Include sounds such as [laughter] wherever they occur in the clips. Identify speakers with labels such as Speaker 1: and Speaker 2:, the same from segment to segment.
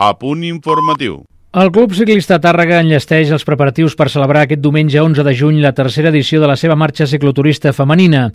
Speaker 1: A punt informatiu.
Speaker 2: El Club Ciclista Tàrrega enllesteix els preparatius per celebrar aquest diumenge 11 de juny la tercera edició de la seva marxa cicloturista femenina.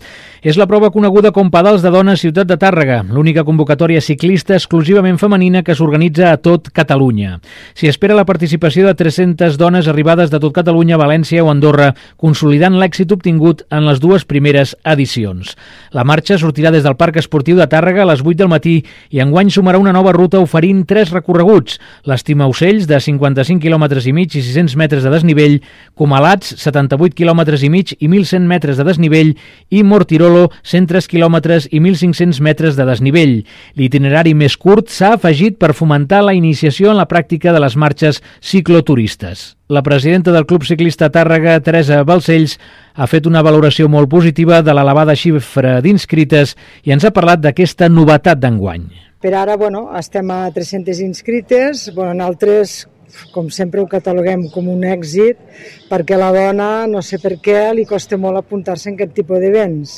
Speaker 2: És la prova coneguda com Pedals de Dones Ciutat de Tàrrega, l'única convocatòria ciclista exclusivament femenina que s'organitza a tot Catalunya. S'hi espera la participació de 300 dones arribades de tot Catalunya, València o Andorra, consolidant l'èxit obtingut en les dues primeres edicions. La marxa sortirà des del Parc Esportiu de Tàrrega a les 8 del matí i enguany sumarà una nova ruta oferint tres recorreguts, l'estima ocells de 55 km i mig i 600 metres de desnivell, Comalats, 78 km i mig i 1.100 metres de desnivell i Mortirolo, 103 km i 1.500 metres de desnivell. L'itinerari més curt s'ha afegit per fomentar la iniciació en la pràctica de les marxes cicloturistes. La presidenta del Club Ciclista Tàrrega, Teresa Balcells, ha fet una valoració molt positiva de l'elevada xifra d'inscrites i ens ha parlat d'aquesta novetat d'enguany.
Speaker 3: Per ara, bueno, estem a 300 inscrites, bueno, nosaltres com sempre ho cataloguem com un èxit, perquè la dona, no sé per què, li costa molt apuntar-se en aquest tipus d'events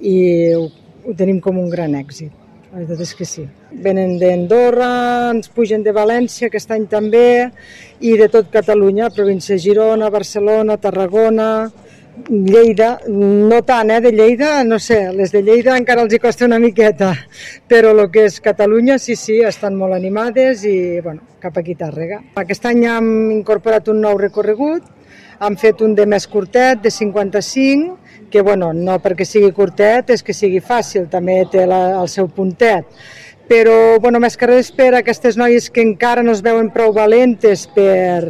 Speaker 3: i ho, ho tenim com un gran èxit. La veritat és que sí. Venen d'Andorra, ens pugen de València aquest any també, i de tot Catalunya, província de Girona, Barcelona, Tarragona, Lleida, no tant, eh, de Lleida, no sé, les de Lleida encara els hi costa una miqueta, però el que és Catalunya sí, sí, estan molt animades i, bueno, cap aquí Tàrrega. Aquest any hem incorporat un nou recorregut, hem fet un de més curtet, de 55, que, bueno, no perquè sigui curtet és que sigui fàcil, també té la, el seu puntet, però, bueno, més que res per aquestes noies que encara no es veuen prou valentes per,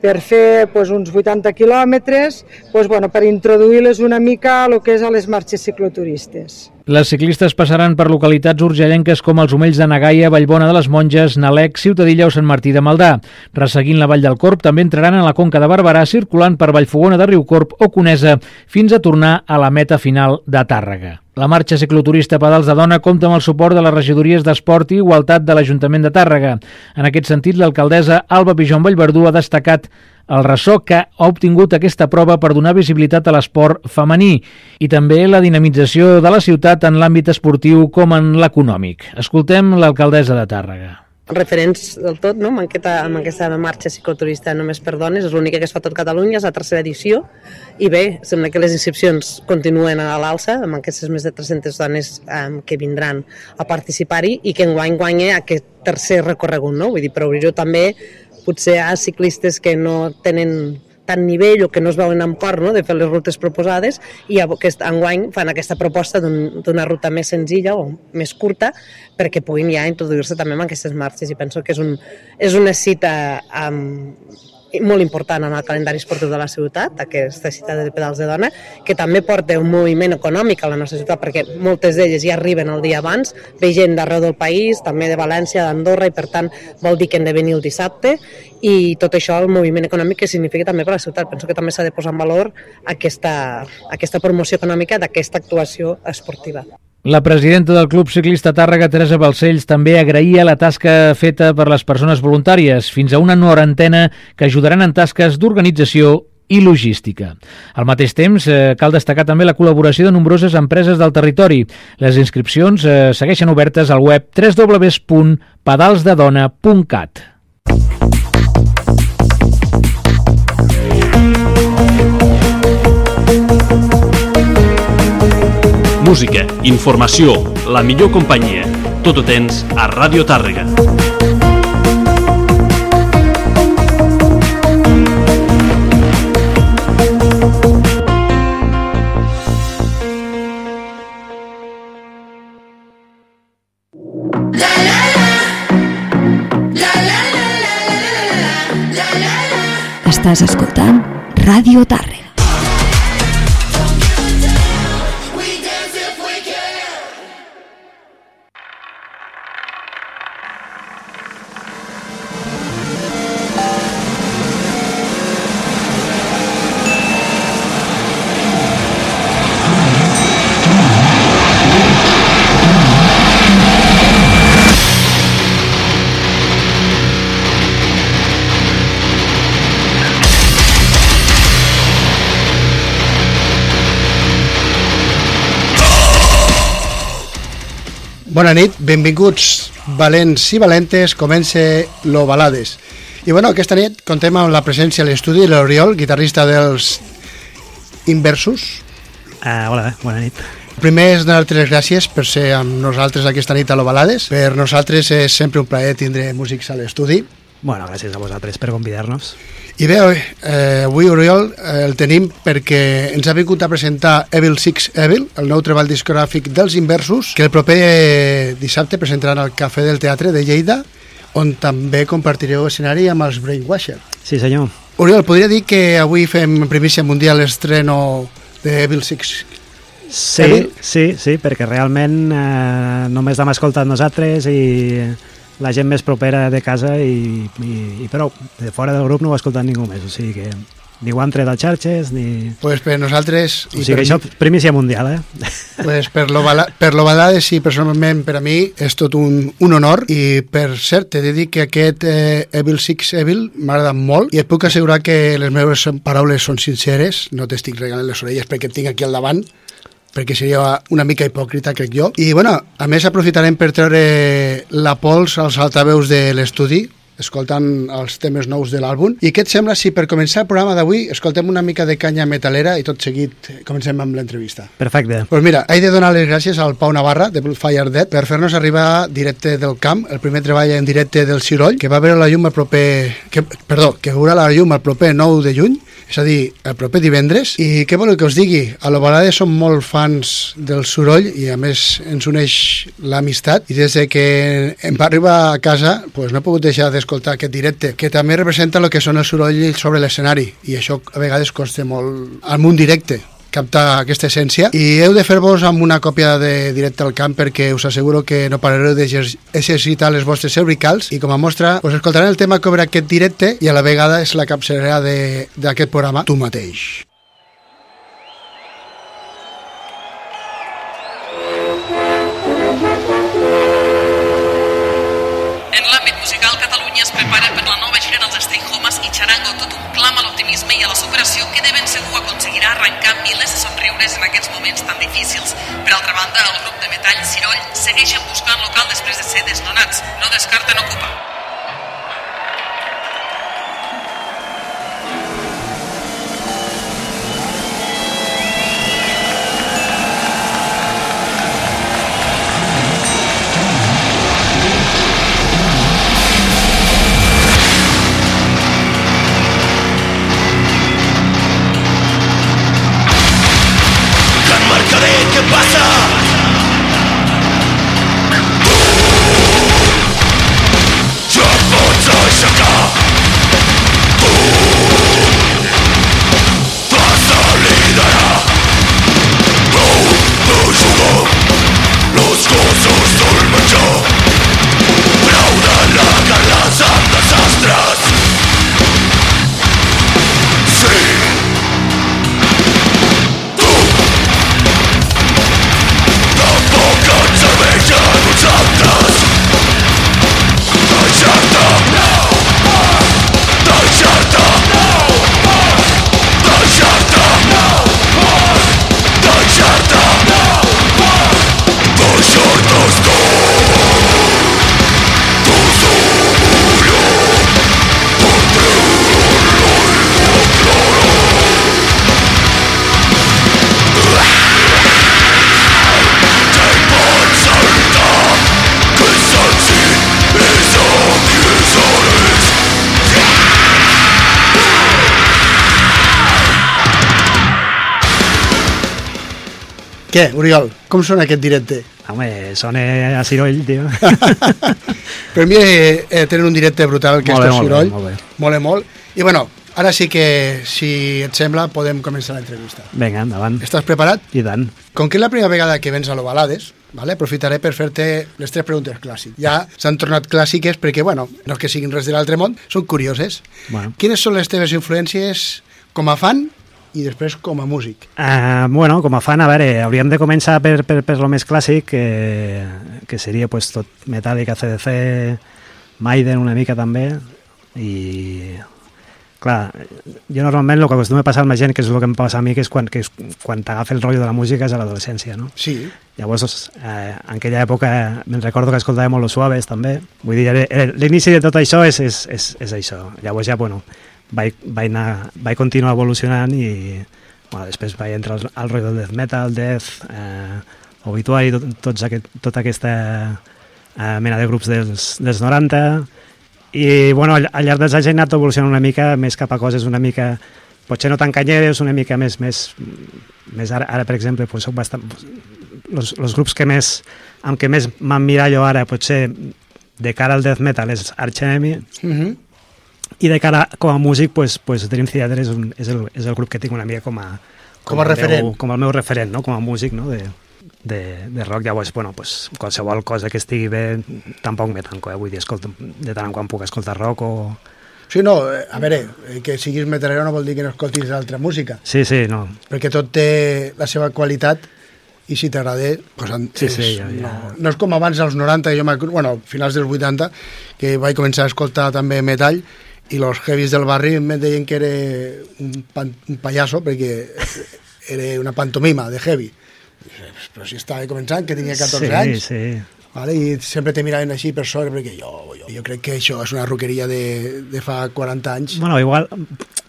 Speaker 3: per fer pues, uns 80 quilòmetres, pues, bueno, per introduir-les una mica a lo que és a les marxes cicloturistes.
Speaker 2: Les ciclistes passaran per localitats urgellenques com els Omells de Nagaia, Vallbona de les Monges, Nalec, Ciutadilla o Sant Martí de Maldà. Resseguint la Vall del Corp, també entraran a la Conca de Barberà, circulant per Vallfogona de Riucorp o Conesa, fins a tornar a la meta final de Tàrrega. La marxa cicloturista Pedals de Dona compta amb el suport de les regidories d'Esport i Igualtat de l'Ajuntament de Tàrrega. En aquest sentit, l'alcaldessa Alba Pijon Vallverdú ha destacat el ressò que ha obtingut aquesta prova per donar visibilitat a l'esport femení i també la dinamització de la ciutat en l'àmbit esportiu com en l'econòmic. Escoltem l'alcaldessa de Tàrrega
Speaker 4: referents del tot, no? amb, aquesta, amb aquesta marxa cicloturista només per dones, és l'única que es fa tot Catalunya, és la tercera edició, i bé, sembla que les inscripcions continuen a l'alça, amb aquestes més de 300 dones um, que vindran a participar-hi, i que enguany guanya aquest tercer recorregut, no? vull dir, per obrir-ho també potser hi ha ciclistes que no tenen tant nivell o que no es veuen amb cor no? de fer les rutes proposades i aquest enguany fan aquesta proposta d'una un, ruta més senzilla o més curta perquè puguin ja introduir-se també en aquestes marxes i penso que és, un, és una cita amb, molt important en el calendari esportiu de la ciutat, aquesta cita de pedals de dona, que també porta un moviment econòmic a la nostra ciutat, perquè moltes d'elles ja arriben el dia abans, ve gent d'arreu del país, també de València, d'Andorra, i per tant vol dir que han de venir el dissabte, i tot això, el moviment econòmic que significa també per la ciutat. Penso que també s'ha de posar en valor aquesta, aquesta promoció econòmica d'aquesta actuació esportiva.
Speaker 2: La presidenta del Club Ciclista Tàrrega, Teresa Balcells, també agraïa la tasca feta per les persones voluntàries, fins a una norantena que ajudaran en tasques d'organització i logística. Al mateix temps, eh, cal destacar també la col·laboració de nombroses empreses del territori. Les inscripcions eh, segueixen obertes al web www.pedalsdedona.cat.
Speaker 5: Música, informació, la millor companyia. Tot ho tens a Ràdio Tàrrega.
Speaker 6: Estàs escoltant Ràdio Tàrrega.
Speaker 7: Bona nit, benvinguts
Speaker 1: valents i valentes, comença lo Balades. I bueno, aquesta nit contem amb la presència a l'estudi de l'Oriol, guitarrista dels Inversus.
Speaker 7: Uh, hola, bona nit.
Speaker 1: Primer és donar-te les gràcies per ser amb nosaltres aquesta nit a lo Balades. Per nosaltres és sempre un plaer tindre músics a l'estudi.
Speaker 7: Bueno, gràcies a vosaltres per convidar-nos.
Speaker 1: I bé, eh, avui Oriol eh, el tenim perquè ens ha vingut a presentar Evil Six Evil, el nou treball discogràfic dels Inversos, que el proper dissabte presentaran al Cafè del Teatre de Lleida, on també compartireu escenari amb els Brainwasher.
Speaker 7: Sí, senyor.
Speaker 1: Oriol, podria dir que avui fem en primícia mundial l'estreno de Evil Six
Speaker 7: Sí,
Speaker 1: Evil?
Speaker 7: sí, sí, perquè realment eh, només l'hem escoltat nosaltres i la gent més propera de casa i, i, i prou. De fora del grup no ho ha escoltat ningú més, o sigui que ni ho han tret als xarxes, ni...
Speaker 1: Pues per nosaltres...
Speaker 7: O sigui que això, primícia mundial, eh?
Speaker 1: Pues per lo, bala, per lo balades i personalment per a mi és tot un, un honor i per cert t'he de dir que aquest eh, Evil Six Evil m'ha agradat molt i et puc assegurar que les meves paraules són sinceres, no t'estic regalant les orelles perquè et tinc aquí al davant perquè seria una mica hipòcrita, crec jo. I, bueno, a més aprofitarem per treure la pols als altaveus de l'estudi, escoltant els temes nous de l'àlbum. I què et sembla si per començar el programa d'avui escoltem una mica de canya metalera i tot seguit comencem amb l'entrevista?
Speaker 7: Perfecte.
Speaker 1: Pues mira, he de donar les gràcies al Pau Navarra de Fire Dead per fer-nos arribar directe del camp, el primer treball en directe del Ciroll, que va veure la llum el proper... Que, perdó, que veurà la llum el proper 9 de juny, és a dir, el proper divendres. I què voleu que us digui? A l'Ovalada som molt fans del soroll i a més ens uneix l'amistat i des de que em va arribar a casa pues no he pogut deixar d'escoltar aquest directe que també representa el que són els sorolls sobre l'escenari i això a vegades costa molt al munt directe captar aquesta essència i heu de fer-vos amb una còpia de directe al camp perquè us asseguro que no parareu d'exercitar les vostres cervicals i com a mostra us escoltarem el tema que obre aquest directe i a la vegada és la capçalera d'aquest programa tu mateix.
Speaker 8: Somriures en aquests moments tan difícils. Per altra banda, el grup de metall Ciroll segueixen buscant local després de ser desnonats. No descarten ocupar.
Speaker 9: Què,
Speaker 1: Oriol, com sona aquest directe?
Speaker 7: Home, sona a Ciroll, tio. [laughs]
Speaker 1: Per mi eh, eh, tenen un directe brutal que
Speaker 7: Molt
Speaker 1: és
Speaker 7: bé, molt bé,
Speaker 1: Ciroll.
Speaker 7: molt bé.
Speaker 1: Molt bé, molt. I bueno, ara sí que, si et sembla, podem començar l'entrevista.
Speaker 7: Vinga, endavant.
Speaker 1: Estàs preparat?
Speaker 7: I tant.
Speaker 1: Com que és la primera vegada que vens a l'Ovalades, vale? aprofitaré per fer-te les tres preguntes clàssiques. Ja s'han tornat clàssiques perquè, bueno, no és que siguin res de l'altre món, són curioses.
Speaker 7: Bueno.
Speaker 1: Quines són les teves influències com a fan i després com a músic?
Speaker 7: Uh, bueno, com a fan, a veure, hauríem de començar per, per, per lo més clàssic, que, que seria pues, tot Metallica, CDC, Maiden una mica també, i clar, jo normalment el que acostuma a passar amb la gent, que és el que em passa a mi, que és quan, que és quan t'agafa el rotllo de la música és a l'adolescència, no?
Speaker 1: Sí.
Speaker 7: Llavors, eh, en aquella època, me'n recordo que escoltava molt Los Suaves, també. Vull dir, era- l'inici de tot això és, és, és, és això. Llavors ja, bueno, vaig, vaig, anar, vaig continuar evolucionant i bueno, després vaig entrar al, al rotllo del death metal, death, eh, obituari, tot, tots aquest, tota aquesta eh, mena de grups dels, dels 90 i bueno, al, al llarg dels anys he anat evolucionant una mica més cap a coses una mica potser no tan canyeres, una mica més, més, més ara, ara per exemple, pues, soc bastant, los grups que més, amb què més m'emmirallo ara, potser de cara al death metal és Arch Enemy,
Speaker 1: Uh -huh.
Speaker 7: I de cara com a músic, pues, pues Dream Theater és, un, és, el, és el grup que tinc una mica com a,
Speaker 1: Com a
Speaker 7: el
Speaker 1: referent.
Speaker 7: Meu, com el meu referent, no? com a músic no? de, de, de rock. Llavors, bueno, pues, qualsevol cosa que estigui bé tampoc me tanco, eh? vull dir, escolta, de tant en quan puc escoltar rock o...
Speaker 1: Sí, no, eh, a veure, eh, que siguis metalero no vol dir que no escoltis altra música,
Speaker 7: Sí, sí, no,
Speaker 1: perquè tot té la seva qualitat i si t'agrada, pues,
Speaker 7: Sí,
Speaker 1: és,
Speaker 7: sí, ja- ja.
Speaker 1: No, no és com abans als 90, jo bueno, finals dels 80, que vaig començar a escoltar també metall i los heavies del barri em deien que era un, pan, un payaso perquè era una pantomima de heavy. Però si estava començant, que tenia 14
Speaker 7: sí,
Speaker 1: anys,
Speaker 7: Sí,
Speaker 1: Vale? I sempre te miraven així per sobre, perquè jo, jo, jo crec que això és una roqueria de, de fa 40 anys.
Speaker 7: Bueno, igual,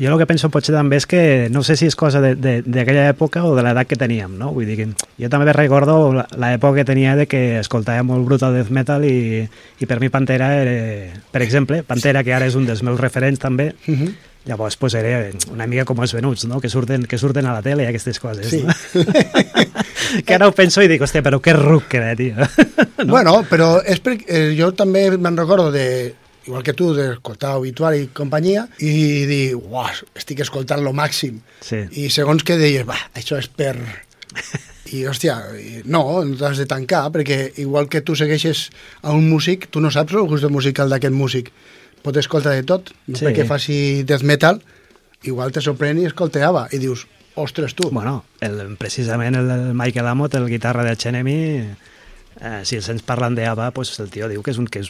Speaker 7: jo el que penso potser també és que no sé si és cosa de- de- d'aquella època o de l'edat que teníem, no? Vull dir que jo també recordo la- l'època que tenia de que escoltava molt brutal death metal i, i per mi Pantera era, per exemple, Pantera, que ara és un dels meus referents també,
Speaker 1: Uh -huh.
Speaker 7: Llavors pues, era una mica com els venuts, no? Que surten, que surten a la tele aquestes coses,
Speaker 1: Sí.
Speaker 7: no? [laughs] que ara ho penso i dic, hòstia, però que ruc que era, tio. [laughs]
Speaker 1: no? Bueno, però és per, eh, jo també me'n recordo de igual que tu, d'escoltar Obituari i companyia, i dir, uah, estic escoltant lo màxim.
Speaker 7: Sí.
Speaker 1: I segons que deies, va, això és per... I, hòstia, no, no t'has de tancar, perquè igual que tu segueixes a un músic, tu no saps el gust musical d'aquest músic. Pot escoltar de tot, no
Speaker 7: Sí.
Speaker 1: perquè faci death metal, igual te sorprèn i escolteava, i dius, ostres, tu.
Speaker 7: Bueno, el, precisament el, el Michael Amott, el guitarra de Enemy, eh, si els sents parlant d'Ava, pues el tio diu que és, un, que és,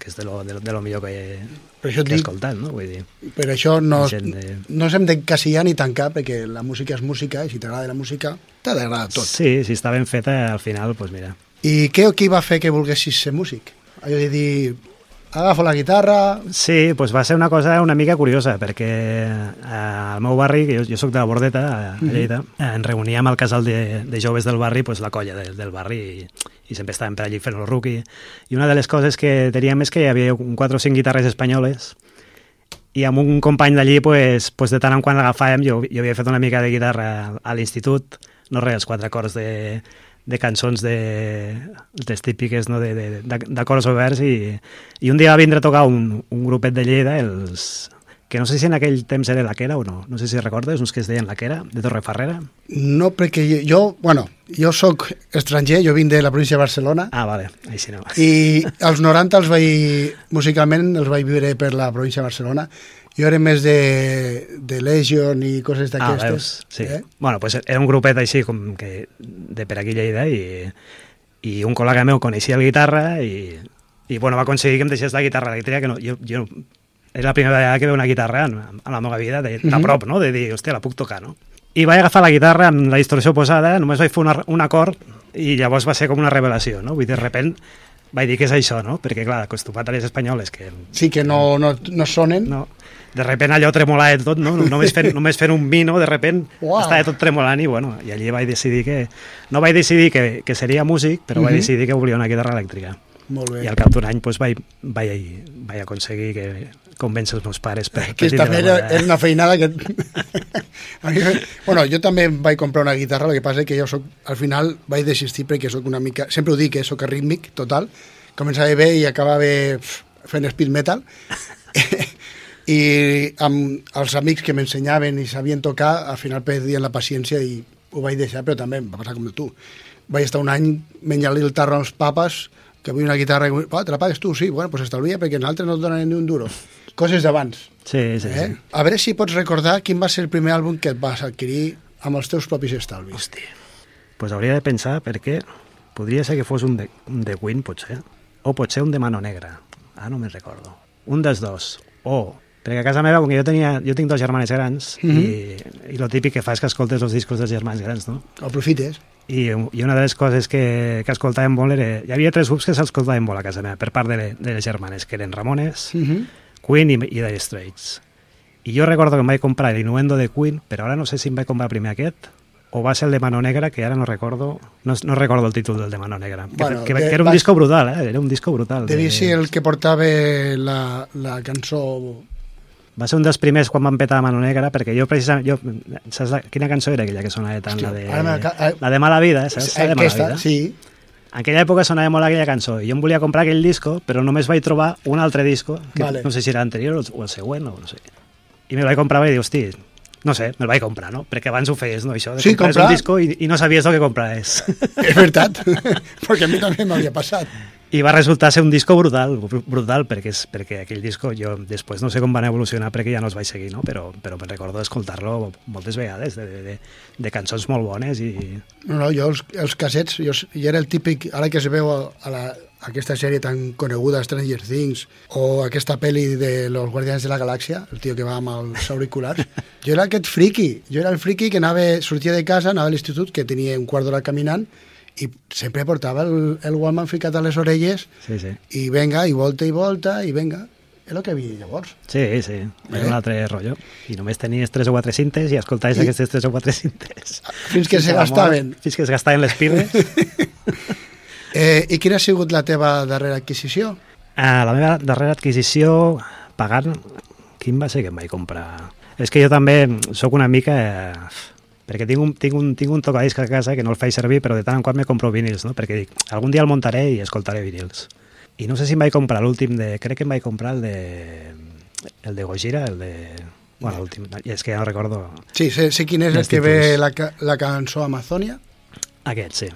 Speaker 7: que és de, lo, de, de lo millor que he,
Speaker 1: Per això
Speaker 7: que he
Speaker 1: dic-
Speaker 7: escoltat, no? Vull dir,
Speaker 1: Per això no,
Speaker 7: de-
Speaker 1: no ens hem d'encasillar ni tancar, perquè la música és música, i si t'agrada la música, t'ha d'agradar tot.
Speaker 7: Sí, si està ben feta, al final, pues mira.
Speaker 1: I què, què va fer que volguessis ser músic? Allò de dir, agafo la guitarra...
Speaker 7: Sí, pues va ser una cosa una mica curiosa, perquè eh, al meu barri, que jo, jo sóc de la Bordeta, a, a Lleida, eh, ens reuníem al casal de, de joves del barri, pues la colla de, del barri, i, i sempre estàvem per allí fent el rookie. I una de les coses que teníem és que hi havia un 4 o 5 guitarres espanyoles i amb un company d'allí, pues, pues de tant en quant l'agafàvem, jo, jo havia fet una mica de guitarra a l'institut, no res, els quatre acords de, de cançons de, les típiques no, de, de, de, d'acords oberts i, i un dia va vindre a tocar un, un grupet de Lleida, els, que no sé si en aquell temps era la Quera o no, no sé si recordes, uns que es deien la Quera, de Torrefarrera.
Speaker 1: No, perquè jo, bueno, jo sóc estranger, jo vinc de la província de Barcelona,
Speaker 7: Ah, vale, sí no.
Speaker 1: i als 90 els vaig, musicalment els vaig viure per la província de Barcelona. Jo era més de, de Legion i coses
Speaker 7: Ah, veus?
Speaker 1: d'aquestes.
Speaker 7: Sí.
Speaker 1: Eh?
Speaker 7: Bueno, pues era un grupet així com que de per aquí Lleida i, i un col·lega meu coneixia el guitarra i, i bueno, va aconseguir que em deixés la guitarra elèctrica, que no, jo, jo és la primera vegada que veu una guitarra en, en la meva vida, de, de
Speaker 1: Mhm.
Speaker 7: prop, no? de dir, hòstia, la puc tocar, no? I vaig agafar la guitarra amb la distorsió posada, només vaig fer una, un acord i llavors va ser com una revelació, no? Vull dir, de repent vaig dir, què és això, no? Perquè, clar, acostumat a les espanyoles, que
Speaker 1: Sí, que no, no, no sonen.
Speaker 7: no, de repent allò tremolava tot, no? Només fent, només fent un vino, de repent
Speaker 1: Uau.
Speaker 7: estava tot tremolant i, bueno, i allí vaig decidir que... No vaig decidir que, que seria músic, però vaig
Speaker 1: Mhm.
Speaker 7: decidir que volia una guitarra elèctrica.
Speaker 1: Molt bé.
Speaker 7: I al cap d'un any pues, vaig, vaig, vaig aconseguir que convèncer els meus pares per,
Speaker 1: que també era, era una feinada que... [laughs] Mi, bueno, jo també em vaig comprar una guitarra, el que passa és que jo soc, al final vaig desistir perquè sóc una mica... Sempre ho dic, que sóc arrítmic, total. Començava bé i acabava fent speed metal. [laughs] I amb els amics que m'ensenyaven i sabien tocar, al final perdien la paciència i ho vaig deixar, però també em va passar com tu. Vaig estar un any menjant-li el tarro als papes, que vull una guitarra, i, oh, te la pagues tu? Sí, bueno, pues estalvia perquè en altres no et donen ni un duro. Coses d'abans.
Speaker 7: Sí, sí,
Speaker 1: Eh?
Speaker 7: sí.
Speaker 1: A veure si pots recordar quin va ser el primer àlbum que et vas adquirir amb els teus propis estalvis.
Speaker 7: Hòstia. Pues hauria de pensar perquè podria ser que fos un de, un de Queen, potser, o potser un de Mano Negra. Ah, no me'n recordo. Un dels dos. O Perquè a casa meva, com que jo, tenia, jo tinc dos germanes grans,
Speaker 1: Mhm.
Speaker 7: i, i lo típic que fa és que escoltes els discos dels germans grans, no?
Speaker 1: Aprofites.
Speaker 7: I, i una de les coses que, que escoltàvem molt era... Hi havia tres grups que s'escoltaven molt a casa meva, per part de, de les germanes, que eren Ramones,
Speaker 1: Uh -huh.
Speaker 7: Queen i, i Dire Straits. I jo recordo que em vaig comprar l'Innuendo de Queen, però ara no sé si em vaig comprar primer aquest o va ser el de Mano Negra, que ara no recordo no, no recordo el títol del de Mano Negra. Que,
Speaker 1: Bueno,
Speaker 7: que,
Speaker 1: de-
Speaker 7: que era un
Speaker 1: vas-
Speaker 7: disco brutal, eh? Era un disco brutal.
Speaker 1: Devia
Speaker 7: de-
Speaker 1: ser el que portava la, la cançó...
Speaker 7: Va ser un dels primers quan van petar Mano Negra, perquè jo precisament... Jo, saps la, quina cançó era aquella que sonava tant?
Speaker 1: Hòstia,
Speaker 7: la, de,
Speaker 1: ara m'aca-
Speaker 7: la de Mala Vida, eh? saps? La de Mala
Speaker 1: Aquesta,
Speaker 7: Vida.
Speaker 1: sí.
Speaker 7: En aquella època sonava molt aquella cançó i jo em volia comprar aquell disco, però només vaig trobar un altre disco, que
Speaker 1: Vale.
Speaker 7: no sé si era l'anterior o el- següent, o no sé. I me'l vaig comprar i dic, hosti, no sé, me'l vaig comprar, no? Perquè abans ho feies, no? Això de
Speaker 1: Sí,
Speaker 7: comprar
Speaker 1: comprar.
Speaker 7: un disco i, i no sabies el que compraves. [laughs]
Speaker 1: És veritat, [laughs] perquè a mi també m'havia passat.
Speaker 7: I va resultar ser un disco brutal, br- brutal, perquè, és, perquè aquell disco jo després no sé com van evolucionar perquè ja no els vaig seguir, no? però, però me'n recordo d'escoltar-lo moltes vegades, de, de, de, cançons molt bones i...
Speaker 1: No, no, jo els, els cassets, jo, jo era el típic, ara que es veu a, a la, a aquesta sèrie tan coneguda, Stranger Things, o aquesta pel·li de Los Guardians de la Galàxia, el tio que va amb els auriculars, jo era aquest friki, jo era el friki que anava, sortia de casa, anava a l'institut, que tenia un quart d'hora caminant, i sempre portava el, el Walkman ficat a les orelles,
Speaker 7: Sí, sí.
Speaker 1: i venga, i volta i volta, i venga. És el que havia llavors.
Speaker 7: Sí, sí, era
Speaker 1: Eh?
Speaker 7: un altre rotllo. I només tenies tres o quatre cintes i escoltaves
Speaker 1: I-
Speaker 7: aquestes tres o quatre cintes.
Speaker 1: Fins que se
Speaker 7: a la mort,
Speaker 1: gastaven.
Speaker 7: Fins que es gastaven les piles. [laughs]
Speaker 1: Eh, I quina ha sigut la teva darrera adquisició?
Speaker 7: Ah, la meva darrera adquisició pagant, quin va ser que em vaig comprar? És que jo també sóc una mica... Eh, perquè tinc un, tinc, un, tinc un tocadisc a casa que no el faig servir, però de tant en quant me compro vinils, no? Perquè dic, algun dia el muntaré i escoltaré vinils. I no sé si em vaig comprar l'últim de... Crec que em vaig comprar el de... El de Gojira, el de... Bueno, l'últim... És que ja no recordo...
Speaker 1: Sí, sé, sé quin és el que ve la, la cançó Amazònia.
Speaker 7: Aquest, sí.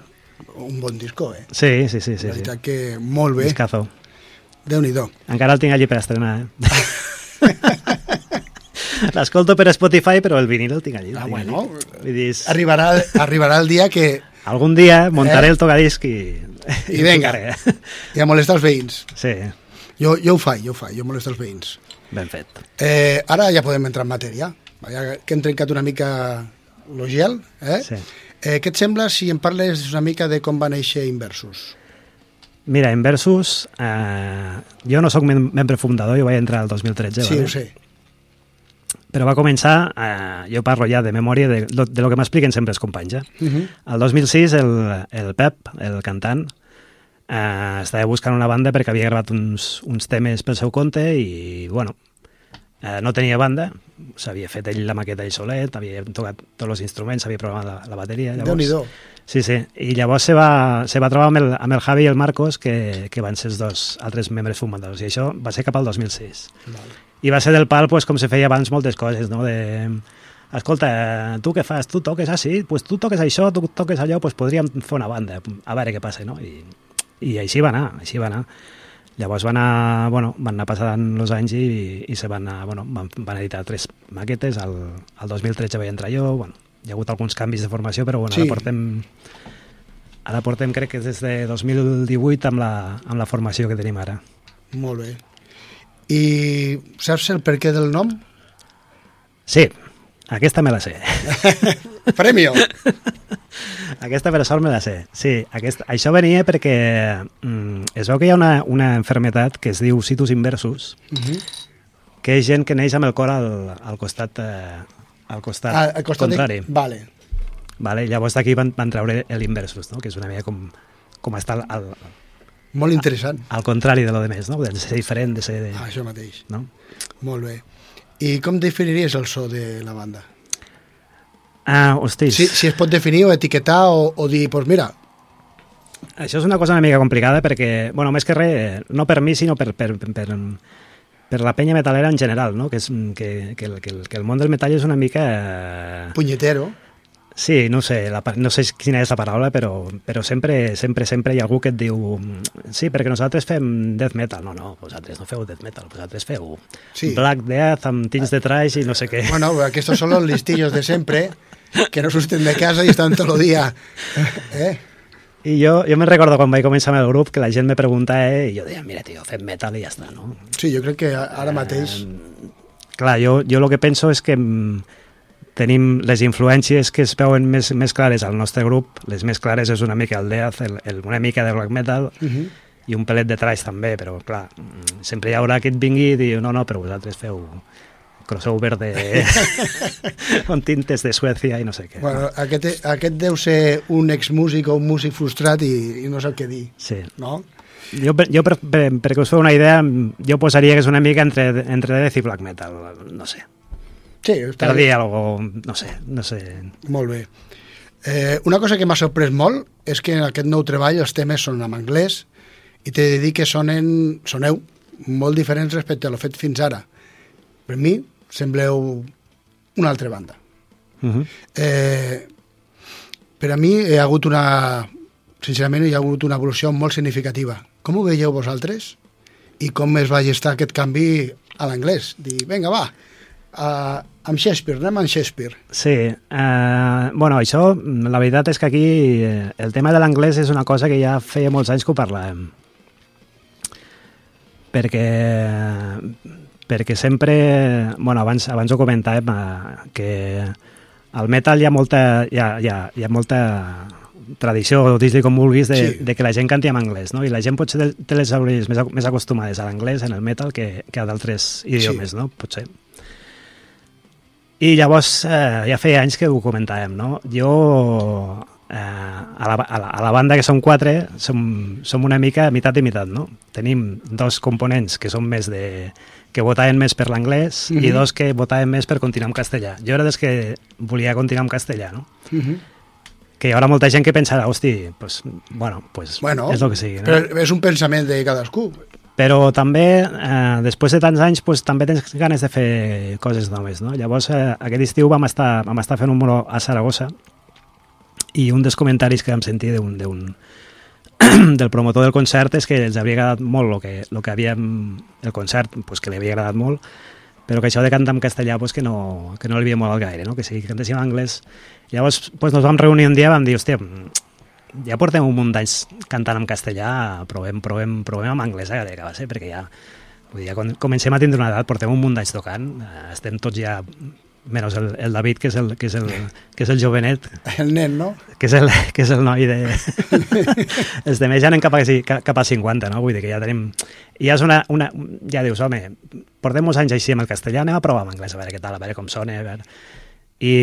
Speaker 1: Un bon disco, eh?
Speaker 7: Sí, sí, sí. sí,
Speaker 1: la
Speaker 7: sí.
Speaker 1: que molt bé.
Speaker 7: Discazo.
Speaker 1: Déu-n'hi-do.
Speaker 7: Encara el tinc allí per estrenar, eh? [laughs] L'escolto per Spotify, però el vinil el tinc allí. el
Speaker 1: Ah, bueno.
Speaker 7: allí. És-
Speaker 1: Arribarà, arribarà el dia que
Speaker 7: algun dia muntaré
Speaker 1: Eh?
Speaker 7: el tocadisc i...
Speaker 1: I
Speaker 7: el
Speaker 1: venga.
Speaker 7: tocaré.
Speaker 1: ja molesta els veïns.
Speaker 7: Sí,
Speaker 1: Jo, jo ho faig, jo ho faig, jo molesto els veïns.
Speaker 7: ben fet.
Speaker 1: Eh, ara ja podem entrar en matèria. Ja que hem trencat una mica lo gel, eh?
Speaker 7: Sí.
Speaker 1: Eh, què et sembla si em parles una mica de com va néixer Inversus?
Speaker 7: Mira, Inversus, eh, jo no sóc mem membre fundador, jo vaig entrar el 2013,
Speaker 1: Sí,
Speaker 7: vale?
Speaker 1: ho sé.
Speaker 7: Però va començar, eh, jo parlo ja de memòria de, de lo que m'expliquen sempre els companys. Eh?
Speaker 1: Uh -huh.
Speaker 7: El 2006 el, el Pep, el cantant, eh, estava buscant una banda perquè havia gravat uns, uns temes pel seu compte i, bueno, eh, no tenia banda, s'havia fet ell la maqueta ell solet, havia tocat tots els instruments, havia programat la, la bateria.
Speaker 1: Déu-n'hi-do.
Speaker 7: Sí, sí. I llavors se va, se va trobar amb el, amb el Javi i el Marcos, que, que van ser els dos altres membres fundadors, i això va ser cap al 2006.
Speaker 1: Vale.
Speaker 7: I va ser del pal, pues, com se feia abans moltes coses, no? De, escolta, tu què fas? Tu toques, sí? Pues tu toques això, tu toques allò, pues podríem fer una banda, a veure què passa, no? I, i així va anar, així va anar. Llavors van anar, bueno, van anar passant els anys i, i se van, anar, bueno, van, van editar tres maquetes, el, el 2013 vaig entrar jo, bueno, hi ha hagut alguns canvis de formació, però bueno,
Speaker 1: Sí.
Speaker 7: ara portem ara portem crec que des de 2018 amb la, amb la formació que tenim ara.
Speaker 1: Molt bé. I saps el per què del nom?
Speaker 7: Sí, aquesta me la sé. [laughs]
Speaker 1: Premio! [laughs]
Speaker 7: Aquesta per sort me la sé. Sí, aquest, això venia perquè mm, es veu que hi ha una, una enfermetat que es diu situs inversus,
Speaker 1: Uh -huh.
Speaker 7: que és gent que neix amb el cor al, al costat, eh, al costat,
Speaker 1: ah, al costat
Speaker 7: contrari.
Speaker 1: De... Vale.
Speaker 7: Vale? Llavors d'aquí van, van treure l'inversus, no? que és una mica com, com està al, al,
Speaker 1: Molt interessant.
Speaker 7: al contrari de lo de més, no? de ser diferent, de ser...
Speaker 1: Ah, això mateix.
Speaker 7: No?
Speaker 1: Molt bé. I com definiries el so de la banda?
Speaker 7: Ah, hostis.
Speaker 1: Si, si es pot definir o etiquetar o, o dir, doncs pues mira,
Speaker 7: Això és una cosa una mica complicada perquè, bueno, més que res, no per mi, sinó per, per, per, per la penya metalera en general, no? que, és, que, que, el, que, el, que el món del metall és una mica... eh,
Speaker 1: punyetero.
Speaker 7: Sí, no sé, la, no sé quina és la paraula, però, però sempre, sempre, sempre hi ha algú que et diu sí, perquè nosaltres fem death metal. No, no, vosaltres no feu death metal, vosaltres feu
Speaker 1: Sí.
Speaker 7: black death amb tints de trash i no sé què.
Speaker 1: Bueno, estos son los listillos de siempre, que no surten de casa y están todo el día. ¿Eh?
Speaker 7: I jo, jo me'n recordo quan vaig començar amb el grup que la gent me preguntava eh, i jo deia, mira, tio, fem metal i ja està, no?
Speaker 1: Sí, jo crec que ara mateix...
Speaker 7: clar, jo, jo el que penso és que mm, tenim les influències que es veuen més, més clares al nostre grup, les més clares és una mica el death, el, el, una mica de black metal,
Speaker 1: Uh -huh.
Speaker 7: i un pelet de trash també, però clar, sempre hi haurà qui et vingui i digui, no, no, però vosaltres feu crossover de... [laughs] [laughs] con tintes de Suècia i no sé què.
Speaker 1: Bueno, aquest, aquest deu ser un exmúsic o un músic frustrat i, i no sap què dir,
Speaker 7: Sí.
Speaker 1: no?
Speaker 7: Jo, jo per, per, perquè us feu una idea, jo posaria que és una mica entre, entre death i black metal, no sé.
Speaker 1: Sí, està
Speaker 7: Per
Speaker 1: bé.
Speaker 7: dir algo, no sé, no sé.
Speaker 1: Molt bé. Eh, una cosa que m'ha sorprès molt és que en aquest nou treball els temes són en anglès i t'he de dir que sonen, soneu molt diferents respecte a lo fet fins ara. Per mi sembleu una altra banda.
Speaker 7: Uh -huh.
Speaker 1: Eh, per a mi hi ha hagut una... Sincerament, hi ha hagut una evolució molt significativa. Com ho veieu vosaltres? I com es va gestar aquest canvi a l'anglès? Dir, vinga, va, uh, amb Shakespeare, anem amb Shakespeare.
Speaker 7: Sí, eh, bueno, això, la veritat és que aquí eh, el tema de l'anglès és una cosa que ja feia molts anys que ho parlàvem. Perquè, perquè sempre, bueno, abans, abans ho comentàvem, que al metal hi ha molta, hi ha, hi ha, hi ha molta tradició, o dis-li com vulguis, de,
Speaker 1: Sí.
Speaker 7: de que la gent canti en anglès, no? I la gent potser té- les orelles més, més acostumades a l'anglès en el metal que, que a d'altres idiomes, no? Potser. I llavors eh, ja feia anys que ho comentàvem, no? Jo, eh, a, la, a, la, a la banda que som quatre, som, som una mica mitat i mitat, no? Tenim dos components que són més de que votaven més per l'anglès i
Speaker 1: Mhm.
Speaker 7: dos que votaven més per continuar en castellà. Jo era dels que volia continuar en castellà, no?
Speaker 1: Uh -huh.
Speaker 7: Que hi haurà molta gent que pensarà, hosti, pues, bueno, pues
Speaker 1: Bueno,
Speaker 7: és el que sigui. No?
Speaker 1: però és un pensament de cadascú.
Speaker 7: Però també, eh, després de tants anys, pues, també tens ganes de fer coses noves, no? Llavors, eh, aquest estiu vam estar, vam estar fent un muro a Saragossa i un dels comentaris que vam sentir d'un [clears throat] del promotor del concert és que els havia agradat molt el que, lo que havíem, el concert, pues, que li havia agradat molt, però que això de cantar en castellà pues, que, no, que no li havia molat gaire, no? que si cantéssim en anglès. Llavors pues, nos vam reunir un dia i vam dir, hòstia, ja portem un munt d'anys cantant en castellà, provem, provem, provem en anglès, eh, que va ser, perquè ja, vull dir, ja quan comencem a tindre una edat, portem un munt d'anys tocant, eh, estem tots ja, menys el, el David, que és el, que és el, que és el jovenet,
Speaker 1: El nen, no?
Speaker 7: que és el, que és el noi de... [laughs] Els de més ja anem cap a, cap a 50, no? Vull dir que ja tenim... I ja és una, una... Ja dius, home, portem molts anys així amb el castellà, anem a provar amb anglès, a veure què tal, a veure com sona, a veure... I,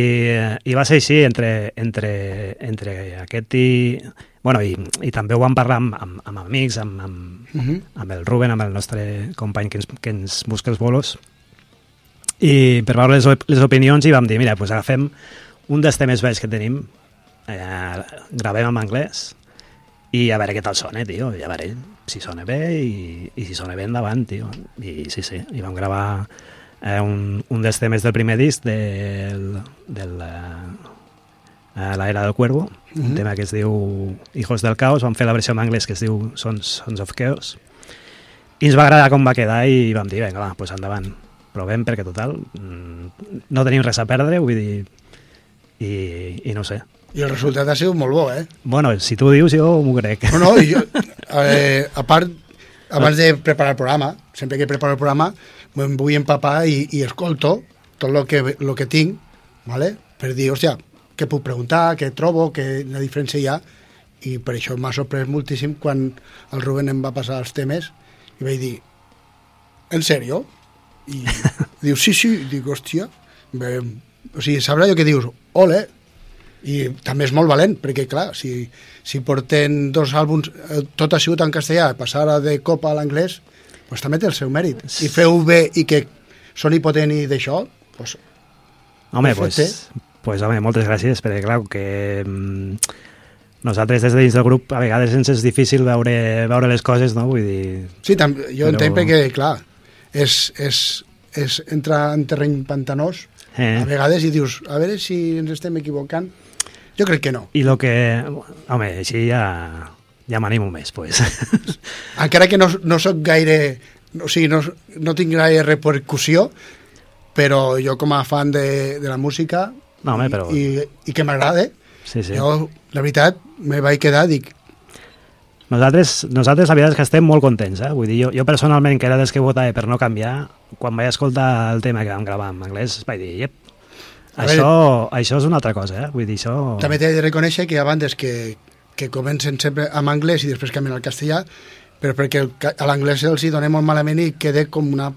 Speaker 7: I va ser així entre, entre, entre aquest i... Bueno, i, i també ho vam parlar amb, amb, amb amics, amb, amb,
Speaker 1: Uh -huh.
Speaker 7: amb el Ruben, amb el nostre company que ens, que ens busca els bolos, i per veure les, op- les opinions i vam dir, mira, pues agafem un dels temes vells que tenim, eh, gravem en anglès i a veure què tal sona, tio, i a veure si sona bé i, i si sona bé endavant, tio. I sí, sí, i vam gravar eh, un, un dels temes del primer disc del, del eh, La Era del Cuervo, un
Speaker 1: Mhm.
Speaker 7: tema que es diu Hijos del Caos, vam fer la versió en anglès que es diu Sons, Sons of Chaos, i ens va agradar com va quedar i vam dir, vinga, va, doncs endavant, provem perquè total mm, no tenim res a perdre, vull dir, i, i no sé.
Speaker 1: I el resultat ha sigut molt bo, eh?
Speaker 7: Bueno, si tu dius, jo m'ho crec.
Speaker 1: No, no, jo, [laughs] eh, a part, abans de preparar el programa, sempre que preparo el programa, me'n vull empapar i, i escolto tot el que, lo que tinc, ¿vale? per dir, hòstia, què puc preguntar, què trobo, què la diferència hi ha, i per això m'ha sorprès moltíssim quan el Rubén em va passar els temes i vaig dir, en sèrio? I [laughs] diu, sí, sí, I dic, hòstia, bé, o sigui, sabrà allò que dius, ole, i també és molt valent, perquè clar, si, si porten dos àlbums, eh, tot ha sigut en castellà, passar de cop a l'anglès, pues també té el seu mèrit. I feu bé i que soni potent i d'això, pues,
Speaker 7: Home,
Speaker 1: Perfecte.
Speaker 7: pues, pues, home, moltes gràcies, perquè clar, que mm, nosaltres des de dins del grup a vegades ens és difícil veure, veure les coses, no? Vull dir...
Speaker 1: sí, també, jo
Speaker 7: Però-
Speaker 1: entenc perquè, clar, és, és, és entrar en terreny pantanós
Speaker 7: Eh.
Speaker 1: a vegades i dius, a veure si ens estem equivocant. Jo crec que no.
Speaker 7: I lo que... Home, així ja, ja m'animo més, pues. [laughs]
Speaker 1: Encara que no, no sóc gaire... O sigui, no, no tinc gaire repercussió, però jo com a fan de, de la música
Speaker 7: No, home, però-
Speaker 1: i, i que m'agrada,
Speaker 7: Sí, sí.
Speaker 1: jo, la veritat, me vaig quedar, dic,
Speaker 7: Nosaltres, nosaltres la veritat és que estem molt contents, eh? Vull dir, jo, jo personalment, que era dels que votava per no canviar, quan vaig escoltar el tema que vam gravar en anglès, vaig dir, yep,
Speaker 1: A
Speaker 7: això, això és una altra cosa, eh? Vull dir, això...
Speaker 1: També t'he de reconèixer que hi ha bandes que, que comencen sempre amb anglès i després canvien al castellà, però perquè el a l'anglès els hi donem molt malament i queda com una...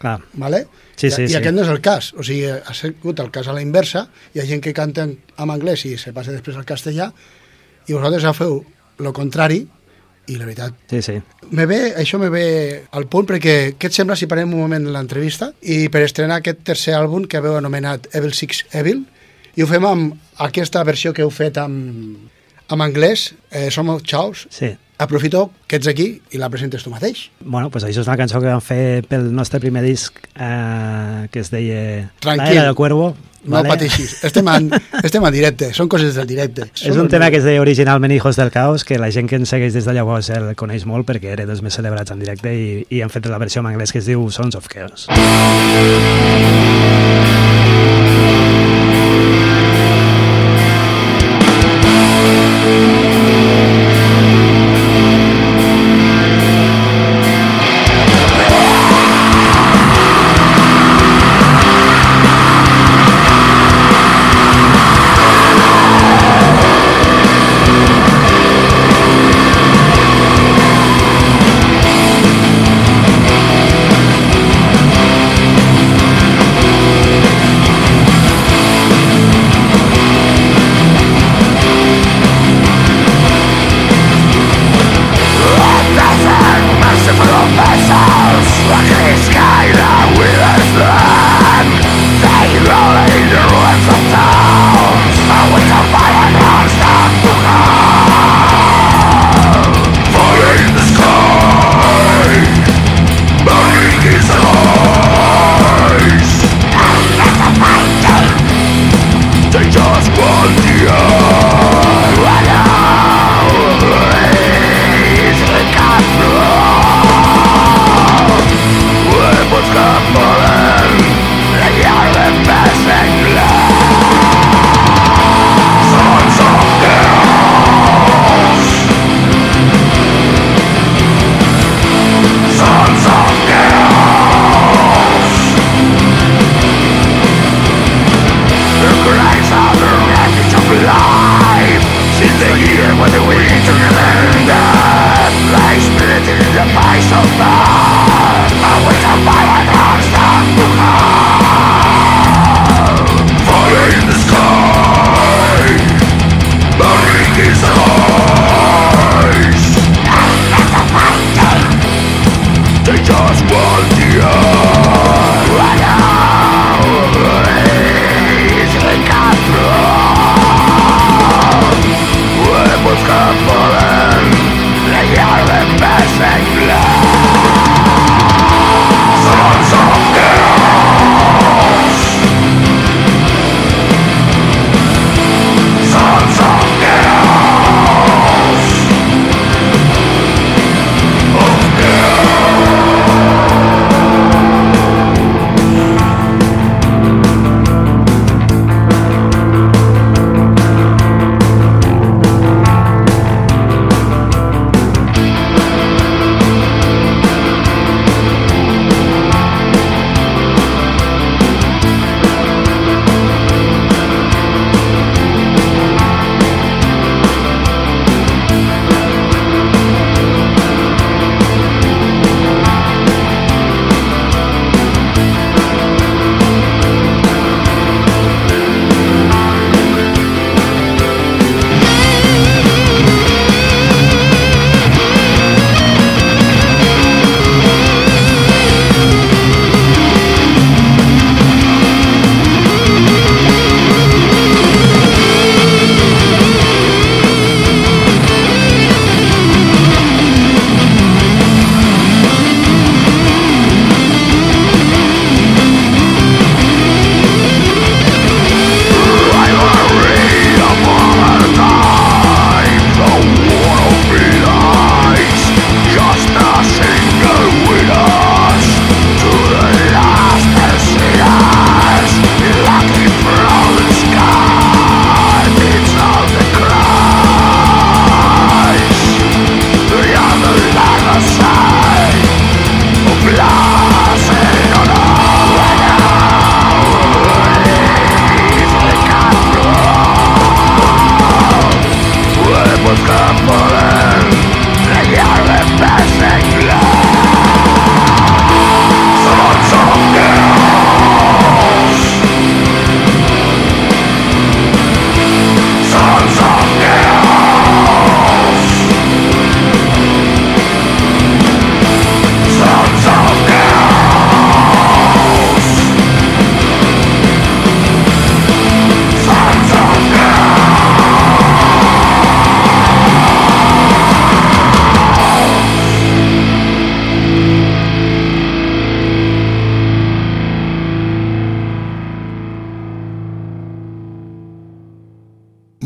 Speaker 7: Clar,
Speaker 1: Vale?
Speaker 7: Sí,
Speaker 1: I,
Speaker 7: sí,
Speaker 1: I
Speaker 7: sí.
Speaker 1: aquest no és el cas. O sigui, ha sigut el cas a la inversa. Hi ha gent que canta en, en anglès i se passa després al castellà i vosaltres ja feu el contrari i la veritat
Speaker 7: sí, sí.
Speaker 1: me ve, això me ve al punt perquè què et sembla si parem un moment l'entrevista i per estrenar aquest tercer àlbum que haveu anomenat Evil Six Evil i ho fem amb aquesta versió que heu fet amb, amb anglès eh, Som els Chaos
Speaker 7: Sí.
Speaker 1: aprofito que ets aquí i la presentes tu mateix
Speaker 7: Bueno, pues això és una cançó que vam fer pel nostre primer disc eh, que es deia
Speaker 1: Tranquil.
Speaker 7: La Era del Cuervo.
Speaker 1: no pateixis, estem en, estem en directe són coses del directe [laughs]
Speaker 7: És un tema que es deia originalment Hijos del Caos, que la gent que ens segueix des de llavors el coneix molt perquè era dels més celebrats en directe i, i han fet la versió en anglès que es diu Sons of Chaos.
Speaker 9: Thank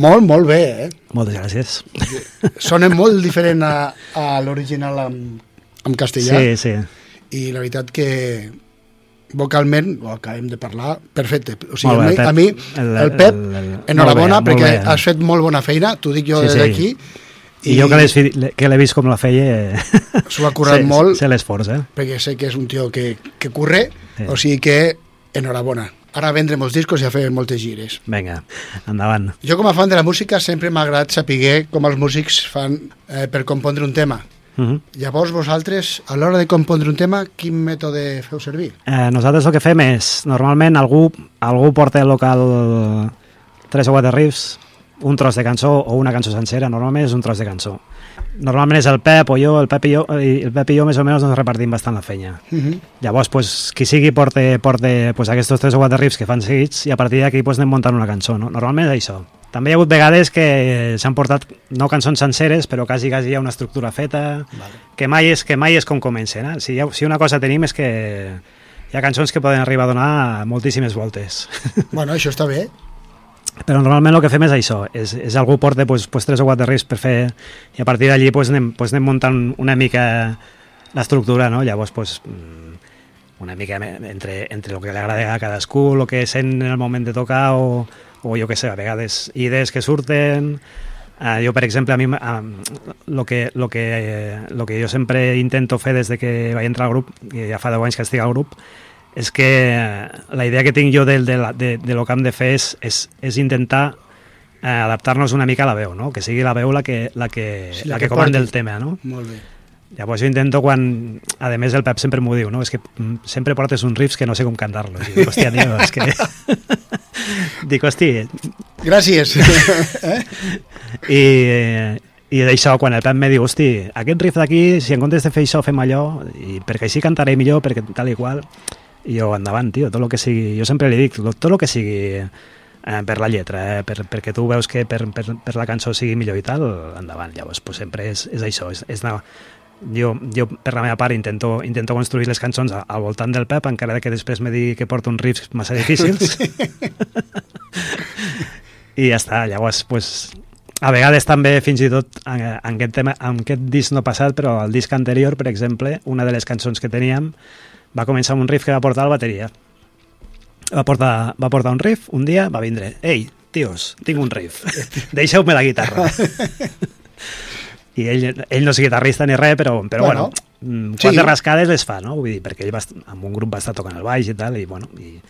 Speaker 1: molt, molt bé, eh?
Speaker 7: Moltes gràcies.
Speaker 1: Sona molt diferent a, a l'original en, en castellà.
Speaker 7: Sí, sí.
Speaker 1: I la veritat que vocalment, ho acabem de parlar, perfecte. O sigui,
Speaker 7: bé,
Speaker 1: a mi,
Speaker 7: Pep.
Speaker 1: a mi
Speaker 7: El-
Speaker 1: Pep,
Speaker 7: el- el-
Speaker 1: enhorabona
Speaker 7: bé,
Speaker 1: perquè
Speaker 7: bé.
Speaker 1: has fet molt bona feina, t'ho dic jo
Speaker 7: Sí,
Speaker 1: des
Speaker 7: sí.
Speaker 1: d'aquí.
Speaker 7: I, jo que l'he vist com la feia... eh, [laughs]
Speaker 1: S'ho ha currat
Speaker 7: sé,
Speaker 1: molt.
Speaker 7: Sé l'esforç, eh?
Speaker 1: perquè sé que és un tio que, que curre,
Speaker 7: Sí.
Speaker 1: o sigui que enhorabona. Ara vendrem els discos i a fer moltes gires.
Speaker 7: Vinga, endavant.
Speaker 1: Jo com a fan de la música sempre m'ha agradat saber com els músics fan eh, per compondre un tema.
Speaker 7: Uh -huh.
Speaker 1: Llavors vosaltres, a l'hora de compondre un tema, quin mètode feu servir?
Speaker 7: eh, nosaltres el que fem és, normalment algú, algú porta al local tres o quatre riffs, un tros de cançó o una cançó sencera, normalment és un tros de cançó. Normalment és el Pep o jo, el Pep i jo, el Pep i jo més o menys ens repartim bastant la feina.
Speaker 1: Uh -huh.
Speaker 7: Llavors, pues, qui sigui porta, porta pues, aquests tres o quatre riffs que fan seguits i a partir d'aquí pues, anem muntant una cançó. No? Normalment és això. També hi ha hagut vegades que s'han portat no cançons senceres, però quasi, quasi hi ha una estructura feta,
Speaker 1: Vale.
Speaker 7: que mai és, que mai és com comencen. Eh? Si, ha, si una cosa tenim és que hi ha cançons que poden arribar a donar moltíssimes voltes.
Speaker 1: Bueno, això està bé.
Speaker 7: Però normalment el que fem és això, és, és algú porta pues, pues, tres o quatre riffs per fer i a partir d'allí pues, anem, pues, anem muntant una mica l'estructura, no? Llavors, pues, mm, una mica entre, entre el que li agrada a cadascú, el que sent en el moment de tocar o, o jo que sé, a vegades idees que surten Uh, jo, per exemple, a mi um, lo, que, lo, que, eh, lo que jo sempre intento fer des de que vaig entrar al grup, ja fa 10 anys que estic al grup, és que eh, la idea que tinc jo del, de, la, de, de lo que hem de fer és, és, és intentar eh, adaptar-nos una mica a la veu, no? que sigui la veu la que, la que,
Speaker 1: Sí, la
Speaker 7: la
Speaker 1: que
Speaker 7: que, comanda el tema. No?
Speaker 1: Molt bé.
Speaker 7: Llavors jo intento quan... A més el Pep sempre m'ho diu, no? És que mm, sempre portes uns riffs que no sé com cantar-los. Dic, hòstia, tio, és que... [laughs] dic, hòstia...
Speaker 1: Gràcies. [laughs] eh?
Speaker 7: I, i d'això, quan el Pep me diu, hosti, aquest riff d'aquí, si en comptes de fer això fem allò, i perquè així cantaré millor, perquè tal i qual, i jo, endavant, tio, tot el que sigui... Jo sempre li dic, tot el que sigui eh, per la lletra, eh, per, perquè tu veus que per, per, per la cançó sigui millor i tal, endavant. Llavors, pues, sempre és, és això, és, és anar, jo, jo per la meva part intento, intento construir les cançons al voltant del Pep, encara que després me digui que porto uns riffs massa difícils. [laughs] I ja està, llavors, pues, a vegades també, fins i tot, en, en, aquest tema, en aquest disc no passat, però el disc anterior, per exemple, una de les cançons que teníem va començar amb un riff que va portar la bateria. Va portar, va portar un riff, un dia va vindre, ei, tios, tinc un riff, [laughs] deixeu-me la guitarra. I ell, ell no és guitarrista ni res, però, però
Speaker 1: Bueno,
Speaker 7: bueno,
Speaker 1: sí.
Speaker 7: quatre rascades les fa, no? Vull dir, perquè ell va, amb un grup va estar tocant el baix i tal, i bueno, i,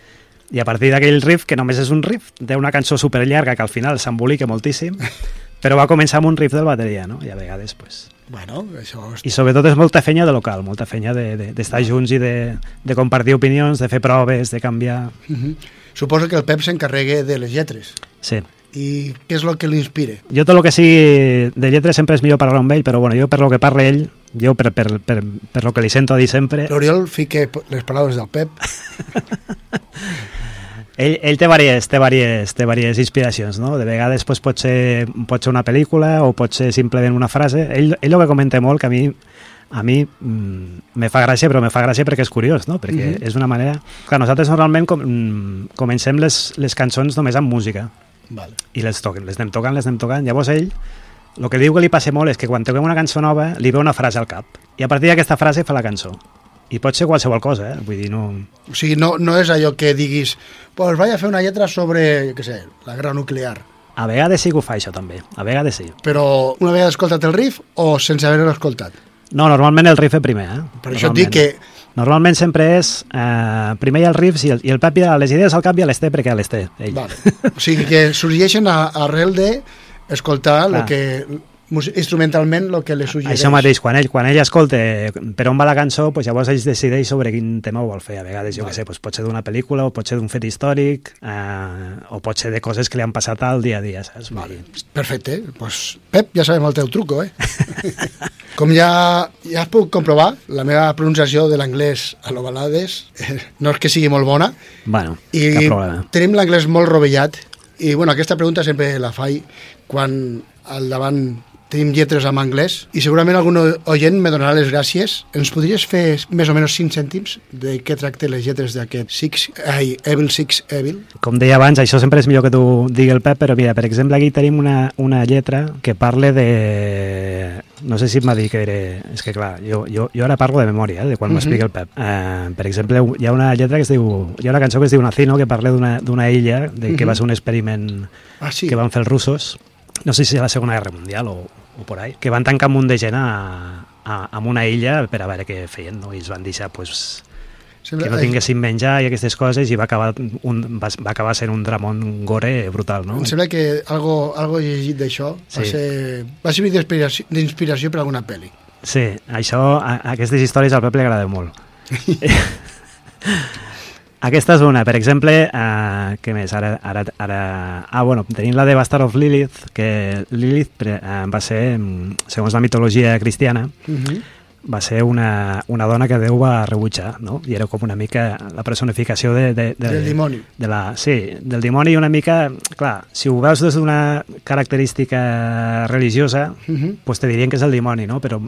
Speaker 7: i a partir d'aquell riff, que només és un riff, té una cançó super llarga que al final s'embolica moltíssim, [laughs] però va començar amb un riff del bateria, no? I a vegades, pues...
Speaker 1: Bueno, això...
Speaker 7: I sobretot és molta feina de local, molta feina d'estar de, d'estar junts i de, de compartir opinions, de fer proves, de canviar...
Speaker 1: Uh -huh. Suposo que el Pep s'encarregue de les lletres.
Speaker 7: Sí.
Speaker 1: I què és el que l'inspira?
Speaker 7: Jo tot el que sigui de lletres sempre és millor parlar amb ell, però bueno, jo per lo que parla ell, jo per, per, per, per lo que li sento a dir sempre,
Speaker 1: L'Oriol fica les paraules del Pep. [laughs]
Speaker 7: ell, ell té diverses, té diverses, té diverses inspiracions, no? De vegades pues, pot, ser, pot ser una pel·lícula o pot ser simplement una frase. Ell, ell el que comenta molt, que a mi a mi mm, me fa gràcia, però me fa gràcia perquè és curiós, no? Perquè
Speaker 1: Mhm.
Speaker 7: és una manera... Clar, nosaltres normalment com, mm, comencem les, les cançons només amb música
Speaker 1: Vale.
Speaker 7: i les, toquen, les anem tocant, les anem tocant. Llavors ell, el que diu que li passa molt és que quan toquem una cançó nova li ve una frase al cap i a partir d'aquesta frase fa la cançó. I pot ser qualsevol cosa, eh? Vull dir, no...
Speaker 1: O sigui, no, no és allò que diguis pues vaig a fer una lletra sobre, jo què sé, la guerra nuclear.
Speaker 7: A vegades sí que ho fa això també, a vegades sí.
Speaker 1: Però una vegada escoltat el riff o sense haver-lo escoltat?
Speaker 7: No, normalment el riff és primer, eh?
Speaker 1: Per això et dic que...
Speaker 7: Normalment sempre és... Eh, primer hi ha el riff i el, i el Pep ja les idees al cap ja les té perquè ja les té, ell.
Speaker 1: Vale. O sigui que sorgeixen a, arrel de escoltar lo
Speaker 7: Clar.
Speaker 1: que instrumentalment el que li suggereix.
Speaker 7: Això mateix, quan ell, quan ell escolta per on va la cançó, pues llavors ell decideix sobre quin tema ho vol fer. A vegades, jo
Speaker 1: Vale.
Speaker 7: què sé, pues pot ser d'una pel·lícula, o pot ser d'un fet històric, eh, o pot ser de coses que li han passat al dia a dia, saps?
Speaker 1: Vale. Perfecte. Pues, Pep, ja sabem el teu truco, eh? [laughs] Com ja, ja has pogut comprovar, la meva pronunciació de l'anglès a l'Ovalades eh, no és que sigui molt bona
Speaker 7: Bueno,
Speaker 1: i tenim l'anglès molt rovellat i bueno, aquesta pregunta sempre la faig quan al davant tenim lletres en anglès i segurament algun oient me donarà les gràcies. Ens podries fer més o menys 5 cèntims de què tracten les lletres d'aquest Six, ai, Evil Six Evil?
Speaker 7: Com deia abans, això sempre és millor que tu digui el Pep, però mira, per exemple, aquí tenim una, una lletra que parla de... No sé si em va dir que era... És que clar, jo, jo, jo ara parlo de memòria, eh, de quan m'explica el Pep. Uh, per exemple, hi ha una lletra que es diu... Hi ha una cançó que es diu Nacino, que parla d'una illa, de, que
Speaker 1: Mhm.
Speaker 7: va ser un experiment
Speaker 1: Ah, sí.
Speaker 7: que van fer els russos, no sé si a la Segona Guerra Mundial o, o por ahí, que van tancar un munt de gent a, a, a una illa per a veure què feien, no? i els van deixar pues,
Speaker 1: Sembla-
Speaker 7: que no tinguessin menjar i aquestes coses i va acabar, un, va, va acabar sent un dramón gore brutal, no?
Speaker 1: Em sembla que algo, algo llegit d'això va,
Speaker 7: Sí.
Speaker 1: ser, va servir d'inspiració- per alguna pel·li.
Speaker 7: Sí, això, a, aquestes històries al Pep li agrada molt. [laughs] Aquesta és una, per exemple, uh, què més? Ara, ara, ara... Ah, bueno, tenim la de Bastard of Lilith, que Lilith eh, va ser, mm, segons la mitologia cristiana,
Speaker 1: Uh -huh.
Speaker 7: Va ser una, una dona que Déu va rebutjar, no? I era com una mica la personificació de, de, de,
Speaker 1: Del dimoni.
Speaker 7: De la, sí, del dimoni i una mica... Clar, si ho veus des d'una característica religiosa,
Speaker 1: Uh -huh.
Speaker 7: pues te dirien que és el dimoni, no? Però,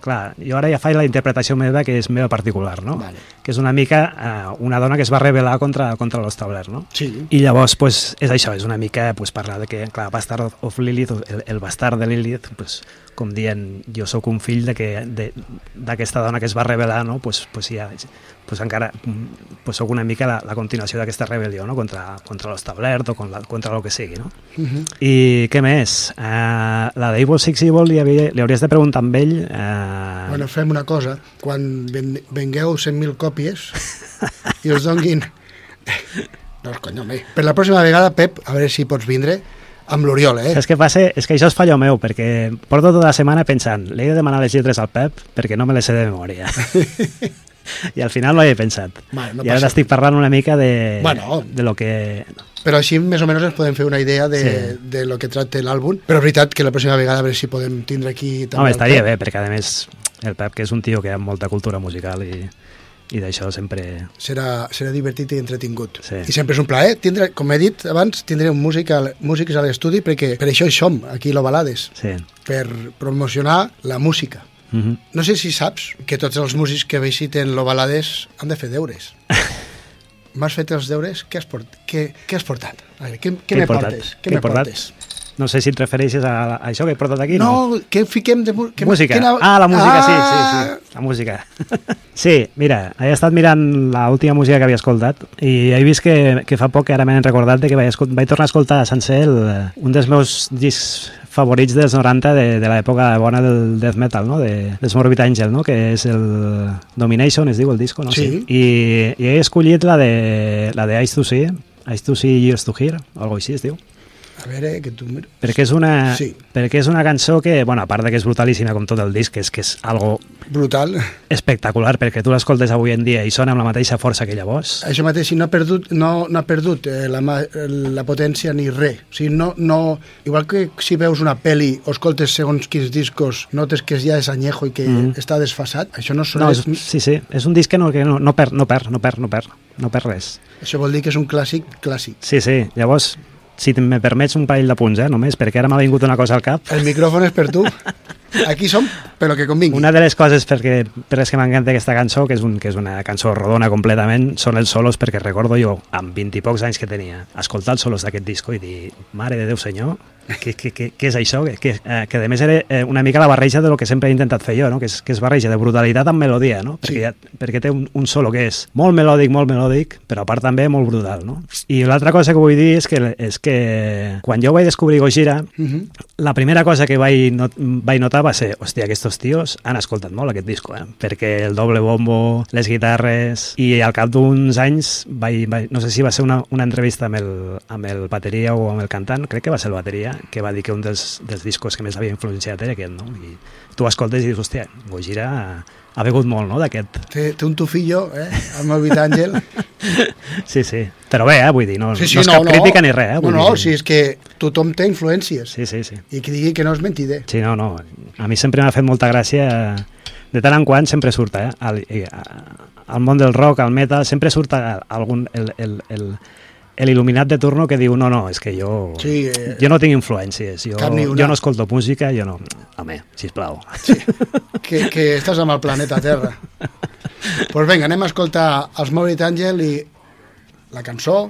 Speaker 7: clar, jo ara ja faig la interpretació meva, que és meva particular, no?
Speaker 1: Vale.
Speaker 7: Que és una mica eh, una dona que es va rebel·lar contra, contra l'establert, no?
Speaker 1: Sí.
Speaker 7: I llavors, pues, és això, és una mica pues, parlar de que, clar, Bastard of- Lilith, el, el bastard de Lilith, pues, com dient, jo sóc un fill de que de- d'aquesta dona que es va rebel·lar, no? pues, pues, ja, pues encara pues, sóc una mica la, la continuació d'aquesta rebel·lió no? contra, contra l'establert o contra, contra el que sigui. No?
Speaker 1: Uh -huh.
Speaker 7: I què més? Uh, la d'Evil Six Evil li, havia, li hauries de preguntar amb ell... Uh,
Speaker 1: Bueno, fem una cosa. Quan ven, vengueu 100.000 còpies i us donguin... [laughs] No, cony, home. Per la pròxima vegada, Pep, a veure si pots vindre amb l'Oriol, eh?
Speaker 7: Saps què passa? És que això és fallo meu, perquè porto tota la setmana pensant, li he de demanar les lletres al Pep perquè no me les sé de memòria. [laughs] I al final no hi he pensat.
Speaker 1: Vale, no
Speaker 7: I ara t'estic parlant una mica de,
Speaker 1: Bueno.
Speaker 7: de lo que...
Speaker 1: Però així més o menys ens podem fer una idea de,
Speaker 7: Sí.
Speaker 1: de lo que tracta l'àlbum. Però és veritat que la pròxima vegada a veure si podem tindre aquí també
Speaker 7: Home, estaria bé, perquè a més el Pep, que és un tio que ha molta cultura musical i, i d'això sempre...
Speaker 1: Serà, serà divertit i entretingut.
Speaker 7: Sí.
Speaker 1: I sempre és un plaer tindre, com he dit abans, tindre un músic a, músics a l'estudi perquè per això hi som, aquí a l'Ovalades,
Speaker 7: Sí.
Speaker 1: per promocionar la música.
Speaker 7: Mm -hmm.
Speaker 1: No sé si saps que tots els músics que visiten l'Ovalades han de fer deures. [laughs] M'has fet els deures? Què has, port... què, què has portat? A veure, què, què,
Speaker 7: he
Speaker 1: me
Speaker 7: portat? Què
Speaker 1: Què
Speaker 7: he
Speaker 1: me
Speaker 7: portat? No sé si et refereixes a, a això que he portat aquí,
Speaker 1: No, no què fiquem de... Què,
Speaker 7: música.
Speaker 1: Quina...
Speaker 7: Ah, la música, sí, sí, sí. La música. [laughs] sí, mira, he estat mirant l'última música que havia escoltat i he vist que, que fa poc que ara m'he recordat de que vaig, vaig tornar a escoltar sencer el, un dels meus discs favorits dels 90 de, de l'època bona del death metal, no? de, dels Morbid Angel, no? que és el Domination, es diu el disco, no?
Speaker 1: Sí.
Speaker 7: I, i he escollit la de, la de Ice to See, Ice to See, Years to Hear, o alguna així es diu.
Speaker 1: A veure, que tu...
Speaker 7: Perquè és una,
Speaker 1: Sí.
Speaker 7: perquè és una cançó que, bueno, a part de que és brutalíssima com tot el disc, és que és algo
Speaker 1: Brutal.
Speaker 7: espectacular, perquè tu l'escoltes avui en dia i sona amb la mateixa força que llavors.
Speaker 1: Això mateix, no ha perdut, no, no ha perdut eh, la, la potència ni res. O sigui, no, no, igual que si veus una pel·li o escoltes segons quins discos, notes que ja és anyejo i que
Speaker 7: Mhm.
Speaker 1: està desfasat, això no, sona,
Speaker 7: No, és, sí, sí, és un disc que no, que no, no, perd, no perd, no perd, no perd, no perd res.
Speaker 1: això vol dir que és un clàssic clàssic.
Speaker 7: Sí, sí, llavors, si me permets un parell de punts, eh, només, perquè ara m'ha vingut una cosa al cap.
Speaker 1: El micròfon és per tu. [laughs] Aquí som, però que convingui.
Speaker 7: Una de les coses perquè, per les que m'encanta aquesta cançó, que és, un, que és una cançó rodona completament, són els solos, perquè recordo jo, amb 20 i pocs anys que tenia, escoltar els solos d'aquest disco i dir, mare de Déu senyor, què, què, què, què és això? Que, que, eh, que a més era eh, una mica la barreja de lo que sempre he intentat fer jo, no? que, és, que és barreja de brutalitat amb melodia, no? perquè,
Speaker 1: Sí.
Speaker 7: ja, perquè té un, un solo que és molt melòdic, molt melòdic, però a part també molt brutal. No? I l'altra cosa que vull dir és que, és que quan jo vaig descobrir Gojira,
Speaker 1: Mhm.
Speaker 7: la primera cosa que vaig, not vaig notar va ser, hòstia, aquests tios han escoltat molt aquest disco, eh? perquè el doble bombo, les guitarres, i al cap d'uns anys, vaig, vaig, no sé si va ser una, una entrevista amb el, amb el bateria o amb el cantant, crec que va ser el bateria, que va dir que un dels, dels discos que més l'havia influenciat era aquest, no? I tu escoltes i dius, hòstia, Gojira ha, begut molt, no?, d'aquest.
Speaker 1: Té, té un tufillo, eh? Amb el Vitàngel. [laughs]
Speaker 7: Sí, sí. Però bé, eh? vull dir, no,
Speaker 1: Sí, sí,
Speaker 7: no és
Speaker 1: no,
Speaker 7: cap
Speaker 1: no.
Speaker 7: crítica ni res, eh?
Speaker 1: No,
Speaker 7: Vull
Speaker 1: no,
Speaker 7: dir,
Speaker 1: si és que tothom té influències.
Speaker 7: Sí, sí, sí.
Speaker 1: I que digui que no és mentider.
Speaker 7: Sí, no, no. A mi sempre m'ha fet molta gràcia. De tant en quant sempre surt, eh? Al, al món del rock, al metal, sempre surt algun, el, el, el,
Speaker 10: l'il·luminat de turno que diu no, no, és que jo,
Speaker 1: Sí, eh,
Speaker 10: jo no tinc influències, jo, jo no escolto música, jo no... Home, sisplau.
Speaker 1: que, que estàs amb el planeta Terra. Doncs pues vinga, anem a escoltar els Maurit Àngel i la cançó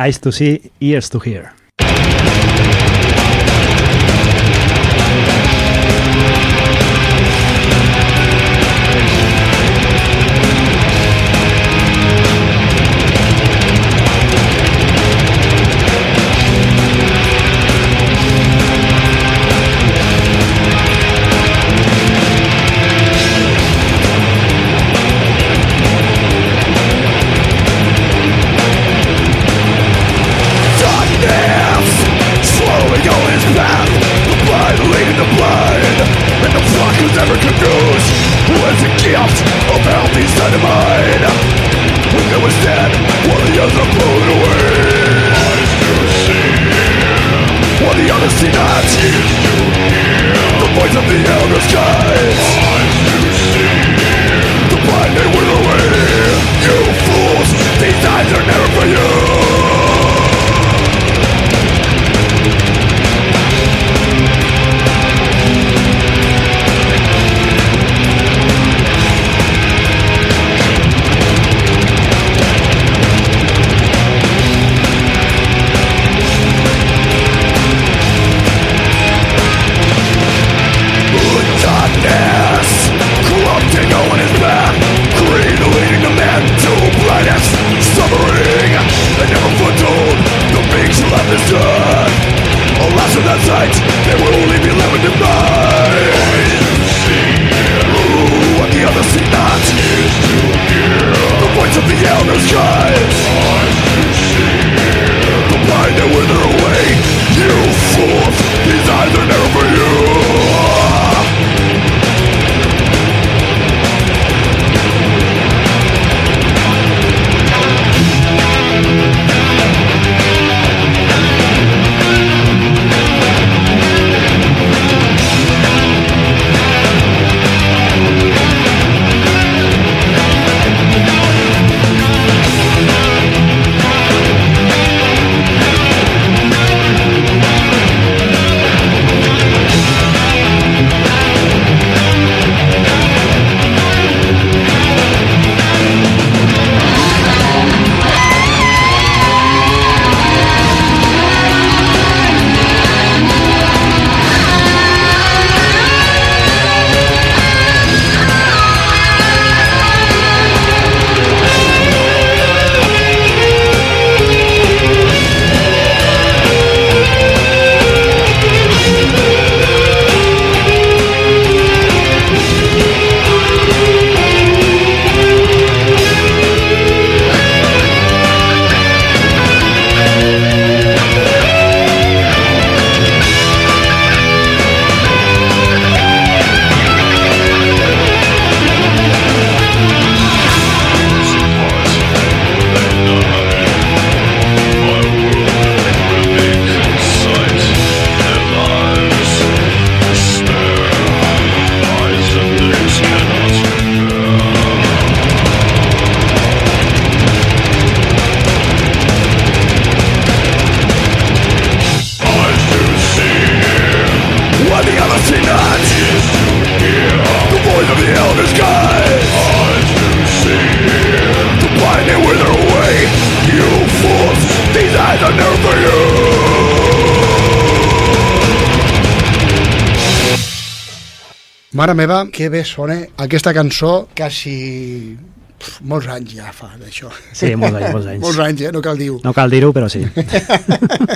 Speaker 10: Eyes to see, ears to hear.
Speaker 1: Que bé sona aquesta cançó quasi pf, molts anys ja fa d'això.
Speaker 10: Sí, molts anys, molts anys. [laughs]
Speaker 1: molts anys, eh? no cal dir-ho.
Speaker 10: No cal dir-ho, però sí.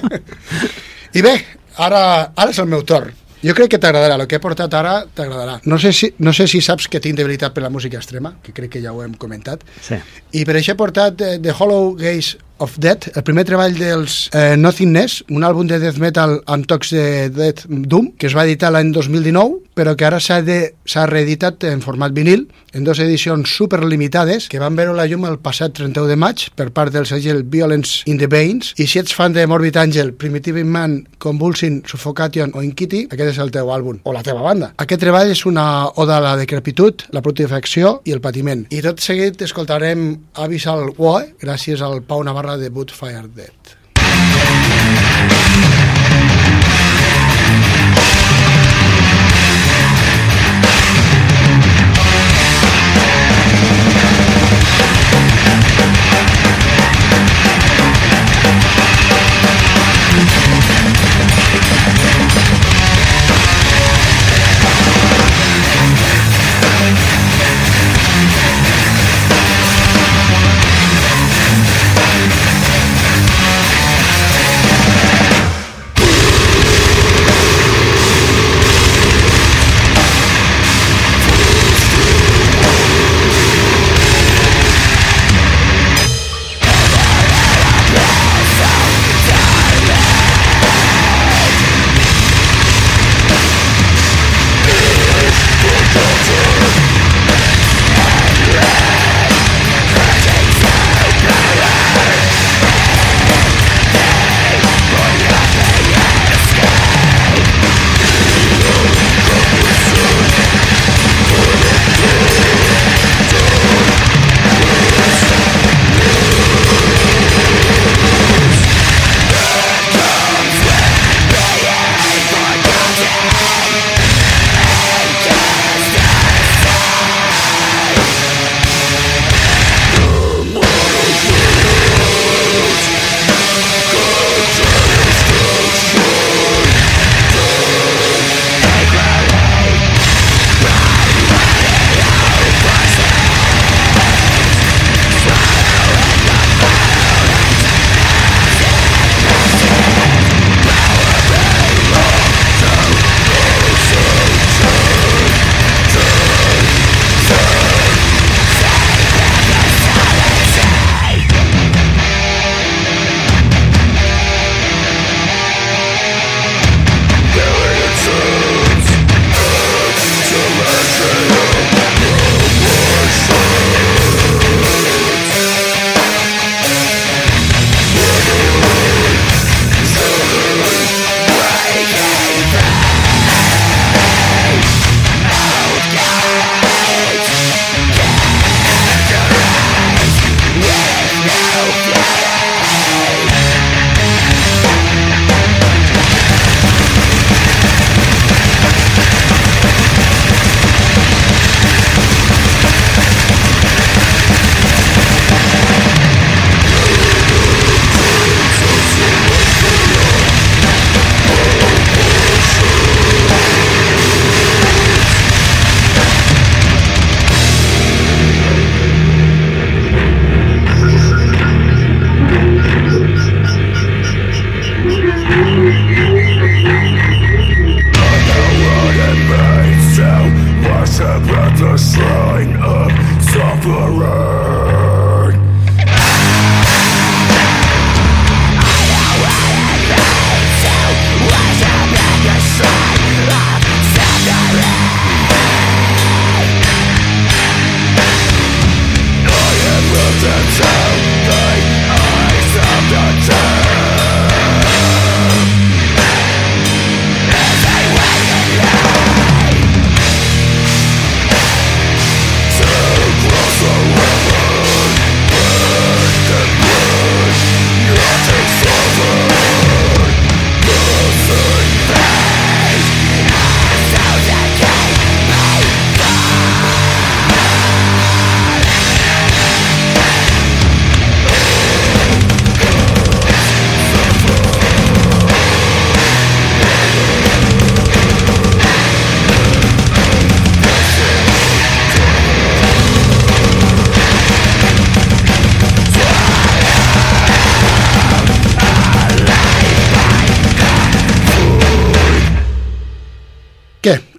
Speaker 10: [laughs]
Speaker 1: I bé, ara, ara és el meu torn. Jo crec que t'agradarà, el que he portat ara t'agradarà. No, sé si, no sé si saps que tinc debilitat per la música extrema, que crec que ja ho hem comentat,
Speaker 10: sí.
Speaker 1: i per això he portat eh, The Hollow Gaze of Death, el primer treball dels eh, Nothingness, un àlbum de death metal amb tocs de death doom, que es va editar l'any 2019, però que ara s'ha reeditat en format vinil, en dues edicions superlimitades, que van veure la llum el passat 31 de maig per part del segell Violence in the Veins, i si ets fan de Morbid Angel, Primitive Man, Convulsing, Suffocation o Inkity, aquest és el teu àlbum, o la teva banda. Aquest treball és una oda a la decrepitud, la putrefacció i el patiment. I tot seguit escoltarem Abyssal War, gràcies al Pau Navarra de Bootfire Dead.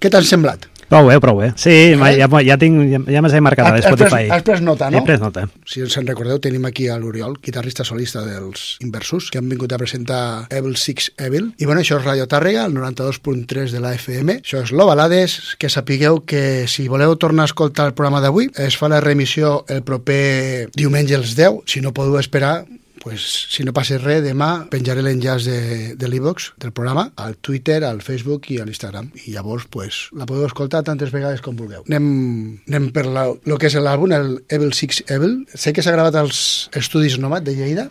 Speaker 1: Què? T'han semblat?
Speaker 7: Prou bé, prou bé. Sí, eh? ja, ja, tinc, ja, ja m'he marcat a Spotify.
Speaker 1: pres- has pres nota, no?
Speaker 7: He pres nota.
Speaker 1: Si ens en recordeu, tenim aquí a l'Oriol, guitarrista solista dels Inversus, que han vingut a presentar Evil Six Evil. I bueno, això és Radio Tàrrega, el 92.3 de la FM. Això és l'Ovalades, que sapigueu que si voleu tornar a escoltar el programa d'avui, es fa la remissió el proper diumenge els 10. Si no podeu esperar, pues, si no passa res, demà penjaré l'enllaç de, de l'e-box del programa al Twitter, al Facebook i a l'Instagram. I llavors pues, la podeu escoltar tantes vegades com vulgueu. Anem, anem per la, lo que és l'àlbum, el Evil Six Evil. Sé que s'ha gravat als Estudis Nomad de Lleida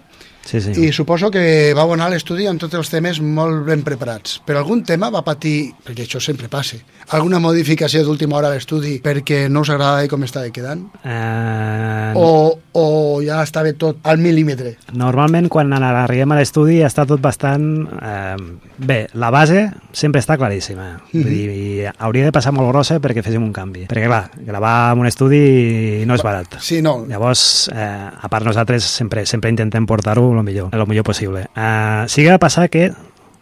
Speaker 7: Sí, sí.
Speaker 1: i suposo que vau anar a l'estudi amb tots els temes molt ben preparats. Però algun tema va patir, perquè això sempre passa, alguna modificació d'última hora a l'estudi perquè no us agradava com estava quedant?
Speaker 7: Eh,
Speaker 1: O, o ja estava tot al mil·límetre?
Speaker 7: Normalment, quan arribem a l'estudi, està tot bastant... Eh, bé, la base sempre està claríssima. Vull
Speaker 1: Mhm.
Speaker 7: dir, i hauria de passar molt grossa perquè féssim un canvi. Perquè, clar, gravar en un estudi no és barat.
Speaker 1: Sí, no.
Speaker 7: Llavors, eh, a part nosaltres sempre sempre intentem portar-ho el millor, el millor possible. Eh, sí que va passar que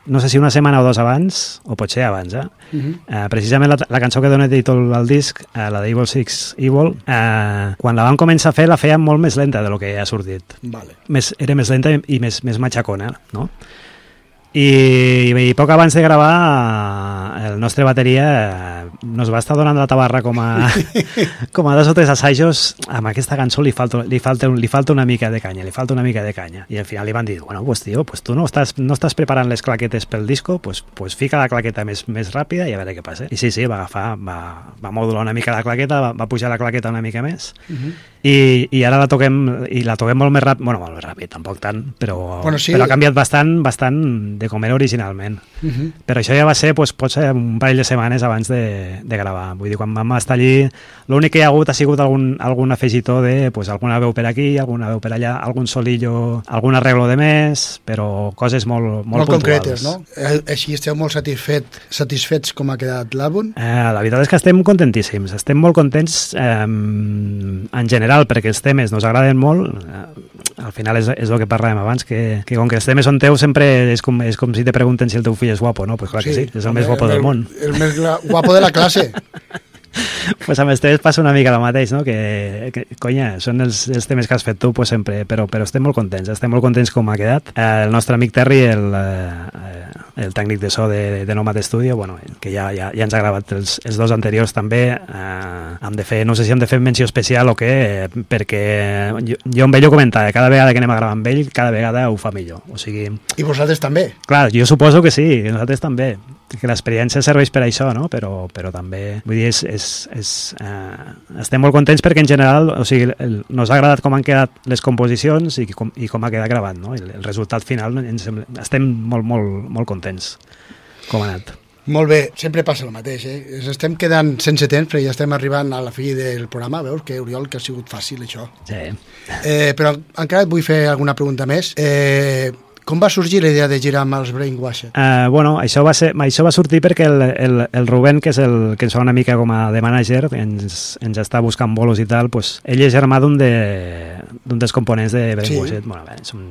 Speaker 7: no sé si una setmana o dos abans, o potser abans, eh?
Speaker 1: Mhm.
Speaker 7: Eh, precisament la, la cançó que dona títol al disc, eh, la d'Evil Six Evil, eh, quan la vam començar a fer la feia molt més lenta de lo que ha sortit.
Speaker 1: Vale.
Speaker 7: Més, era més lenta i més, més matxacona, no? I, i poc abans de gravar el nostre bateria eh, nos va estar donant la tabarra com a, [laughs] com a dos o tres assajos. Amb aquesta cançó li falta, li, falta, li falta una mica de canya, li falta una mica de canya. I al final li van dir, bueno, pues tio, pues tu no estàs, no estàs preparant les claquetes pel disco pues, pues fica la claqueta més, més ràpida i a veure què passa. I sí, sí, va agafar, va, va modular una mica la claqueta va, va pujar la claqueta una mica més i, i ara la toquem i la toquem molt més ràpid, bueno, molt més ràpid, tampoc tant, però,
Speaker 1: Bueno, sí.
Speaker 7: però ha canviat bastant, bastant de com era originalment.
Speaker 1: Mhm.
Speaker 7: Però això ja va ser, doncs, pot ser un parell de setmanes abans de, de gravar. Vull dir, quan vam estar allí, l'únic que hi ha hagut ha sigut algun, algun afegitó de pues, alguna veu per aquí, alguna veu per allà, algun solillo, algun arreglo de més, però coses molt, molt,
Speaker 1: Molt,
Speaker 7: puntuals.
Speaker 1: concretes, no? Eh, Així esteu molt satisfet, satisfets com ha quedat l'àlbum?
Speaker 7: Eh, la veritat és que estem contentíssims, estem molt contents eh, en general perquè els temes nos agraden molt, eh, al final és, és el que parlàvem abans, que, que com que els temes són teus sempre és com, és com si te pregunten si el teu fill és guapo, no? Pues clar que sí, és el
Speaker 1: home,
Speaker 7: més guapo del món.
Speaker 1: El més guapo de la classe. [laughs]
Speaker 7: pues amb els temes passa una mica el mateix, no? Que, que conya, són els, els temes que has fet tu pues, sempre, però, però estem molt contents, estem molt contents com ha quedat. El nostre amic Terry, el, eh, el tècnic de so de, de Nomad Studio, bueno, que ja, ja, ja ens ha gravat els, els dos anteriors també, eh, hem de fer, no sé si hem de fer menció especial o què, eh, perquè jo, jo amb ell ho comentava, cada vegada que anem a gravar amb ell, cada vegada ho fa millor. O sigui,
Speaker 1: I vosaltres també.
Speaker 7: Clar, jo suposo que sí, nosaltres també, que l'experiència serveix per això, no? però, però també, vull dir, és, és, és, eh, estem molt contents perquè en general, o sigui, el, nos ha agradat com han quedat les composicions i com, i com ha quedat gravat, no? El, el resultat final, ens, sembla- estem molt, molt, molt contents com ha anat.
Speaker 1: Molt bé, sempre passa el mateix, eh? Ens estem quedant sense temps perquè ja estem arribant a la fi del programa, veus que, Oriol, que ha sigut fàcil això.
Speaker 7: Sí.
Speaker 1: Eh, però encara et vull fer alguna pregunta més. Eh, com va sorgir la idea de girar amb els Brainwashed?
Speaker 7: Uh, bueno, això va, ser, això va sortir perquè el, el, el Rubén, que és el que ens fa una mica com a de manager, ens, ens està buscant bolos i tal, pues, ell és germà d'un de, d'un dels components de Brainwashed.
Speaker 1: Sí.
Speaker 7: Bueno, bé, som,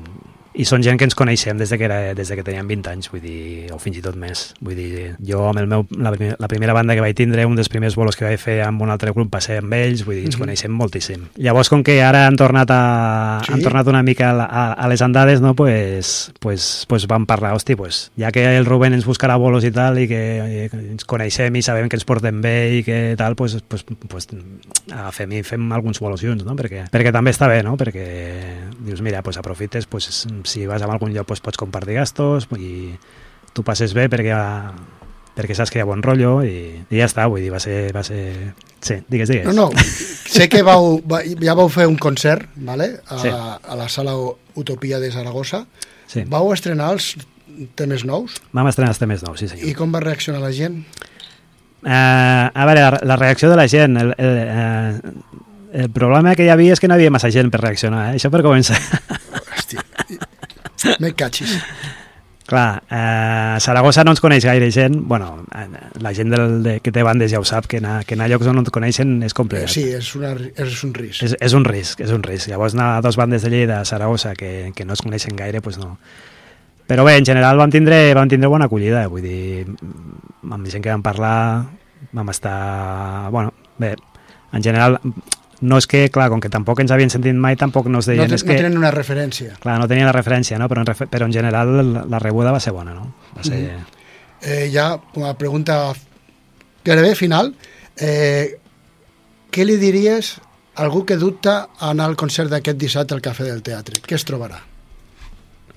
Speaker 7: i són gent que ens coneixem des de que, era, des de que teníem 20 anys, vull dir, o fins i tot més. Vull dir, jo amb el meu, la, la primera banda que vaig tindre, un dels primers bolos que vaig fer amb un altre grup, va ser amb ells, vull dir, ens
Speaker 1: Mhm.
Speaker 7: coneixem moltíssim. Llavors, com que ara han tornat, a,
Speaker 1: Sí?
Speaker 7: han tornat una mica a, a, a les andades, no? pues, pues, pues vam parlar, hosti, pues, ja que el Rubén ens buscarà bolos i tal, i que, i que ens coneixem i sabem que ens portem bé i que tal, pues, pues, pues agafem i fem alguns bolos junts, no? Perquè, perquè també està bé, no? Perquè dius, mira, pues aprofites, pues, si vas a algun lloc pues, pots compartir gastos i tu passes bé perquè, perquè saps que hi ha bon rotllo i, i ja està, vull dir, va ser... Va ser... Sí, digues, digues.
Speaker 1: No, no, sé que vau, va- ja vau fer un concert vale? a,
Speaker 7: Sí.
Speaker 1: a la sala Utopia de Saragossa.
Speaker 7: Sí.
Speaker 1: Vau estrenar els temes nous
Speaker 7: Vam estrenar els temes nous, sí senyor.
Speaker 1: i com va reaccionar la gent?
Speaker 7: Eh, a veure, la, la reacció de la gent... El, el, eh, el problema que hi havia és que no hi havia massa gent per reaccionar, eh? això per començar. [laughs]
Speaker 1: Me catxis.
Speaker 7: Clar, eh, Saragossa no ens coneix gaire gent, bueno, eh, la gent del, de, que té bandes ja ho sap, que anar, que anar a llocs on no et coneixen és
Speaker 1: Eh,
Speaker 7: complicat.
Speaker 1: sí, és, una, és un risc.
Speaker 7: És, és un risc, és un risc. Llavors anar a dos bandes de Lleida a Saragossa que, que no es coneixen gaire, doncs no. Però bé, en general vam tindre, vam tindre bona acollida, vull dir, amb gent que vam parlar, vam estar... Bueno, bé, en general, no és que, clar, com que tampoc ens havien sentit mai, tampoc no es
Speaker 1: No,
Speaker 7: deien...
Speaker 1: te-
Speaker 7: és
Speaker 1: no
Speaker 7: que,
Speaker 1: tenen una referència.
Speaker 7: Clar, no tenia la referència, no? però, en, refe- però en general la, la rebuda va ser bona, no? Va ser...
Speaker 1: Eh, ja, una pregunta gairebé final. Eh, què li diries a algú que dubta a anar al concert d'aquest dissabte al Cafè del Teatre? Què es trobarà?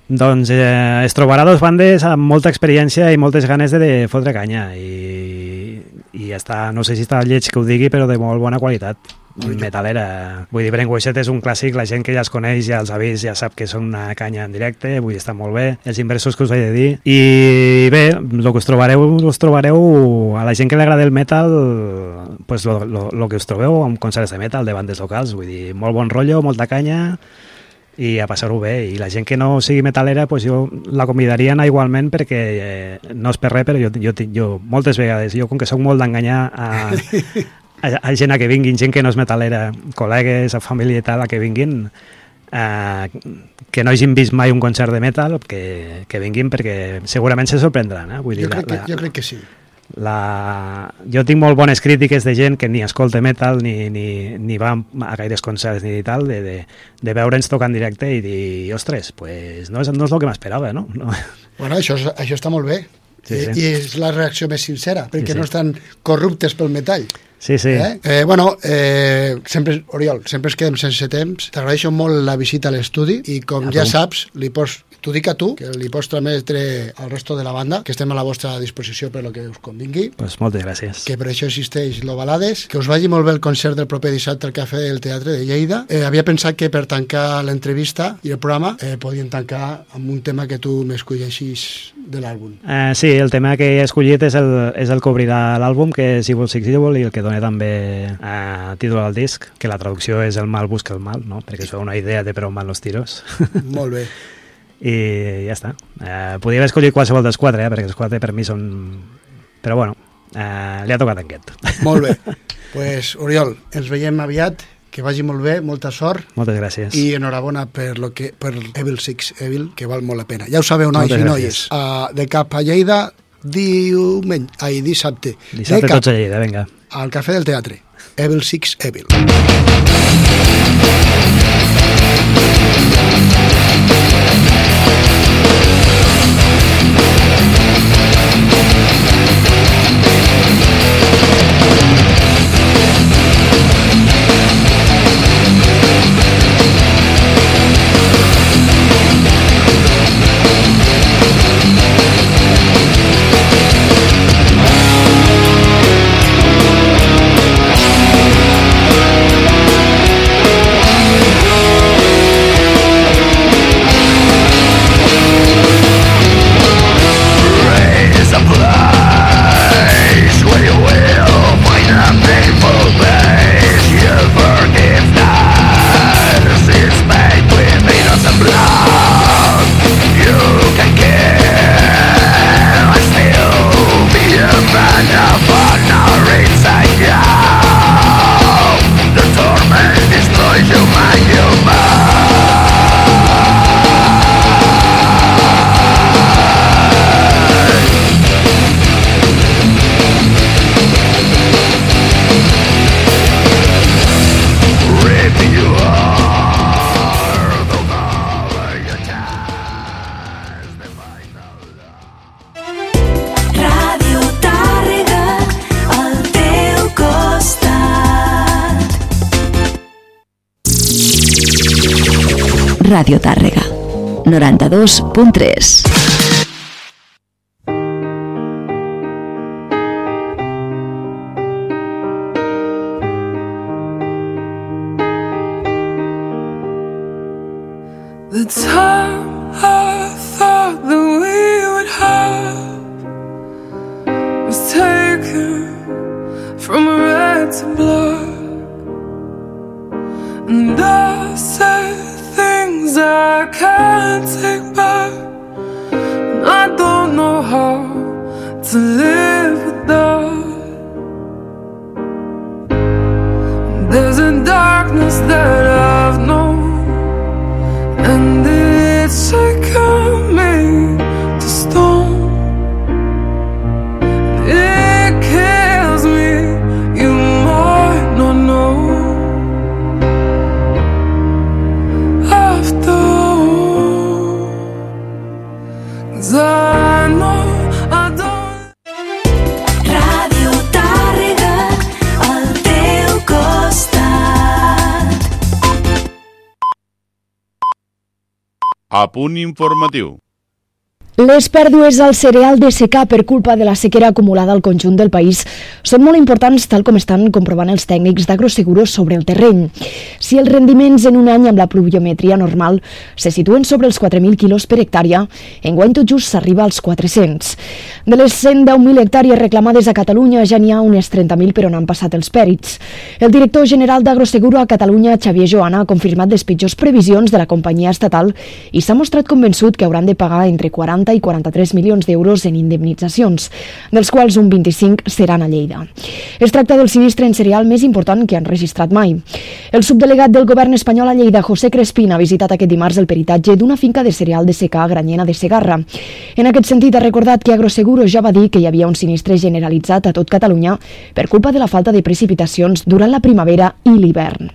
Speaker 7: Doncs eh, es trobarà dos bandes amb molta experiència i moltes ganes de, de fotre canya i, i està, no sé si està lleig que ho digui, però de molt bona qualitat. Metalera. Vull dir, Brainwashed és un clàssic, la gent que ja els coneix, ja els ha vist, ja sap que són una canya en directe, vull dir, està molt bé, els inversos que us he de dir. I bé, el que us trobareu, us trobareu a la gent que li agrada el metal, pues lo, lo, lo que us trobeu amb concerts de metal de bandes locals, vull dir, molt bon rotllo, molta canya, i a passar-ho bé. I la gent que no sigui metalera, pues jo la convidaria a anar igualment perquè eh, no és per res, però jo, jo, jo moltes vegades, jo com que sóc molt d'enganyar a, a, a gent a que vinguin, gent que no és metalera, col·legues, a família i tal, a que vinguin, eh, que no hagin vist mai un concert de metal, que, que vinguin perquè segurament se sorprendran. Eh? Vull dir,
Speaker 1: Jo crec, que,
Speaker 7: la,
Speaker 1: jo crec que sí.
Speaker 7: La... Jo tinc molt bones crítiques de gent que ni escolta metal ni, ni, ni va a gaires concerts ni tal, de, de, de veure'ns tocar en directe i dir, ostres, pues no és, no és el que m'esperava, no? [laughs] no?
Speaker 1: Bueno, això, és, això està molt bé.
Speaker 7: Sí, sí.
Speaker 1: I, és la reacció més sincera, perquè
Speaker 7: sí.
Speaker 1: no estan corruptes pel metall.
Speaker 7: Sí, sí.
Speaker 1: Eh? Eh, bueno, eh, sempre, Oriol, sempre ens quedem sense temps. T'agraeixo molt la visita a l'estudi i com
Speaker 7: A
Speaker 1: ja saps, li pots, t'ho dic a tu, que li pots transmetre al resto de la banda, que estem a la vostra disposició per lo que us convingui,
Speaker 7: Pues moltes gràcies.
Speaker 1: que per això existeix l'Ovalades, que us vagi molt bé el concert del proper dissabte al Cafè del Teatre de Lleida. Eh, havia pensat que per tancar l'entrevista i el programa eh, podien tancar amb un tema que tu m'escolleixis de l'àlbum.
Speaker 7: Eh, sí, el tema que he escollit és el, és el que obrirà l'àlbum, que és Evil Six Evil, i el que dona també eh, títol al disc, que la traducció és El mal busca el mal, no? perquè us feu una idea de per on van los tiros.
Speaker 1: molt bé. [laughs]
Speaker 7: I ja està. Eh, podria haver escollit qualsevol dels quatre, eh, perquè els quatre per mi són... Però bueno, eh, li ha tocat aquest.
Speaker 1: Molt bé. [laughs] pues, Oriol, ens veiem aviat, que vagi molt bé, molta sort,
Speaker 7: Moltes gràcies.
Speaker 1: i enhorabona per, lo que, per Evil Six Evil, que val molt la pena. Ja ho sabeu, nois
Speaker 7: Moltes
Speaker 1: i noies. Uh, de cap a Lleida, diumenge, ai, dissabte.
Speaker 7: Dissabte
Speaker 1: de cap
Speaker 7: tots a Lleida, vinga.
Speaker 1: al Cafè del Teatre. Evil Six Evil.
Speaker 9: We'll
Speaker 6: Ràdio Tàrrega, 92.3.
Speaker 11: A
Speaker 12: punt informatiu.
Speaker 13: Les pèrdues al cereal de secà per culpa de la sequera acumulada al conjunt del país són molt importants tal com estan comprovant els tècnics d'Agroseguros sobre el terreny. Si els rendiments en un any amb la pluviometria normal se situen sobre els 4.000 quilos per hectàrea, enguany tot just s'arriba als 400. De les 110.000 hectàrees reclamades a Catalunya ja n'hi ha unes 30.000 per on han passat els pèrits. El director general d'Agroseguro a Catalunya, Xavier Joana, ha confirmat les pitjors previsions de la companyia estatal i s'ha mostrat convençut que hauran de pagar entre 40 i 43 milions d'euros en indemnitzacions, dels quals un 25 seran a Lleida. Es tracta del sinistre en cereal més important que han registrat mai. El subdelegat del govern espanyol a Lleida, José Crespín, ha visitat aquest dimarts el peritatge d'una finca de cereal de secà a Granyena de Segarra. En aquest sentit, ha recordat que Agroseguro ja va dir que hi havia un sinistre generalitzat a tot Catalunya per culpa de la falta de precipitacions durant la primavera i l'hivern.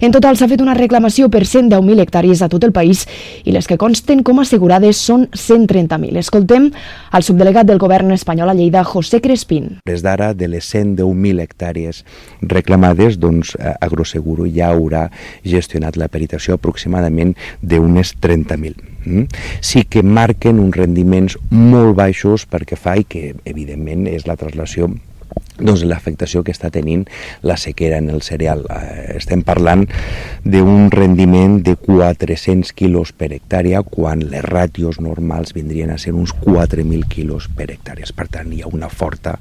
Speaker 13: En total s'ha fet una reclamació per 110.000 hectàrees a tot el país i les que consten com assegurades són 130.000. Escoltem al subdelegat del govern espanyol a Lleida, José Crespín.
Speaker 14: Des d'ara, de les 110.000 hectàrees reclamades, doncs eh, Agroseguro ja haurà gestionat la peritació aproximadament d'unes 30.000. Mm? Sí que marquen uns rendiments molt baixos perquè fa i que evidentment és la traslació doncs l'afectació que està tenint la sequera en el cereal. Eh, estem parlant d'un rendiment de 400 quilos per hectàrea quan les ràtios normals vindrien a ser uns 4.000 quilos per hectàrea. Per tant, hi ha una forta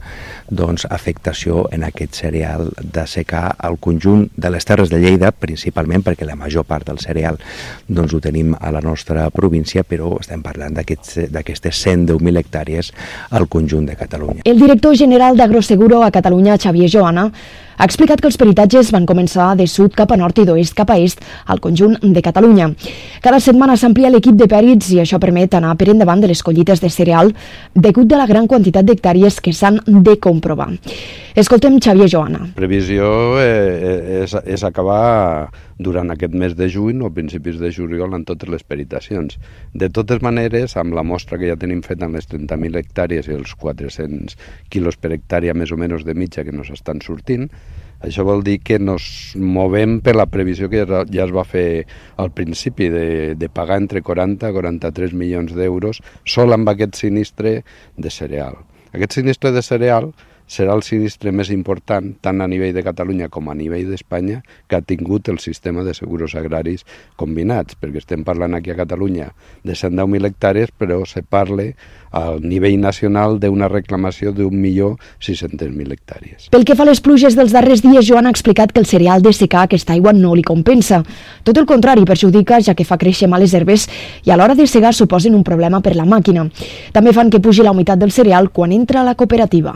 Speaker 14: doncs, afectació en aquest cereal de secà al conjunt de les terres de Lleida, principalment perquè la major part del cereal doncs, ho tenim a la nostra província, però estem parlant d'aquestes aquest, 110.000 hectàrees al conjunt de Catalunya.
Speaker 13: El director general d'Agroseguro a Catalunya, Xavier Joana, ha explicat que els peritatges van començar de sud cap a nord i d'oest cap a est al conjunt de Catalunya. Cada setmana s'amplia l'equip de pèrits i això permet anar per endavant de les collites de cereal degut de la gran quantitat d'hectàrees que s'han de comprovar. Escoltem Xavier Joana.
Speaker 15: Previsió eh, és, és acabar durant aquest mes de juny o principis de juliol en totes les peritacions. De totes maneres, amb la mostra que ja tenim feta en les 30.000 hectàrees i els 400 quilos per hectàrea més o menys de mitja que nos estan sortint, això vol dir que nos movem per la previsió que ja es va fer al principi de, de pagar entre 40 i 43 milions d'euros sol amb aquest sinistre de cereal. Aquest sinistre de cereal serà el sinistre més important, tant a nivell de Catalunya com a nivell d'Espanya, que ha tingut el sistema de seguros agraris combinats, perquè estem parlant aquí a Catalunya de 110.000 hectàrees, però se parle al nivell nacional d'una reclamació d'un milió 600.000 hectàrees.
Speaker 13: Pel que fa a les pluges dels darrers dies, Joan ha explicat que el cereal de secà aquesta aigua no li compensa. Tot el contrari, perjudica, ja que fa créixer males herbes i a l'hora de segar suposen un problema per la màquina. També fan que pugi la humitat del cereal quan entra a la cooperativa.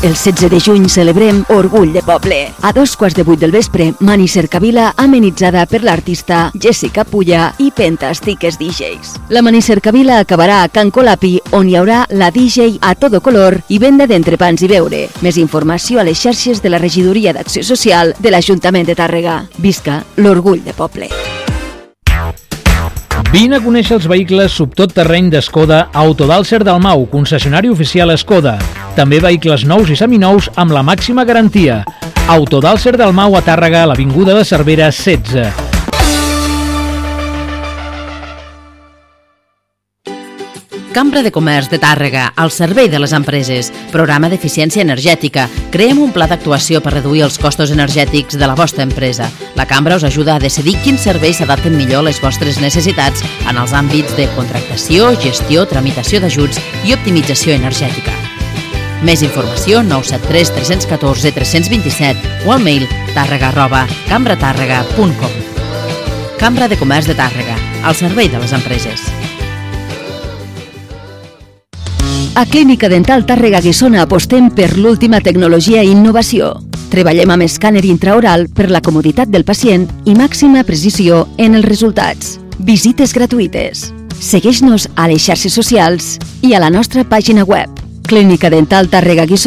Speaker 16: El 16 de juny celebrem Orgull de Poble. A dos quarts de vuit del vespre, Mani Cercavila amenitzada per l'artista Jessica Pulla i Pentastiques DJs. La Mani Cercavila acabarà a Can Colapi, on hi haurà la DJ a todo color i venda d'entrepans i beure. Més informació a les xarxes de la Regidoria d'Acció Social de l'Ajuntament de Tàrrega. Visca l'Orgull de Poble.
Speaker 2: Vine a conèixer els vehicles subtot terreny d'Escoda Autodalser del Mau, concessionari oficial Escoda. També vehicles nous i seminous amb la màxima garantia. Autodalser del Mau a Tàrrega, a l'Avinguda de Cervera 16.
Speaker 17: Cambra de Comerç de Tàrrega, al servei de les empreses. Programa d'eficiència energètica. Creem un pla d'actuació per reduir els costos energètics de la vostra empresa. La Cambra us ajuda a decidir quins serveis s'adapten millor a les vostres necessitats en els àmbits de contractació, gestió, tramitació d'ajuts i optimització energètica. Més informació 973 314 327 o al mail tàrrega arroba cambratàrrega.com Cambra de Comerç de Tàrrega, al servei de les empreses.
Speaker 16: A Clínica Dental Tàrrega Guissona apostem per l'última tecnologia i innovació. Treballem amb escàner intraoral per la comoditat del pacient i màxima precisió en els resultats. Visites gratuïtes. Segueix-nos a les xarxes socials i a la nostra pàgina web. Clínica Dental Tàrrega Guissona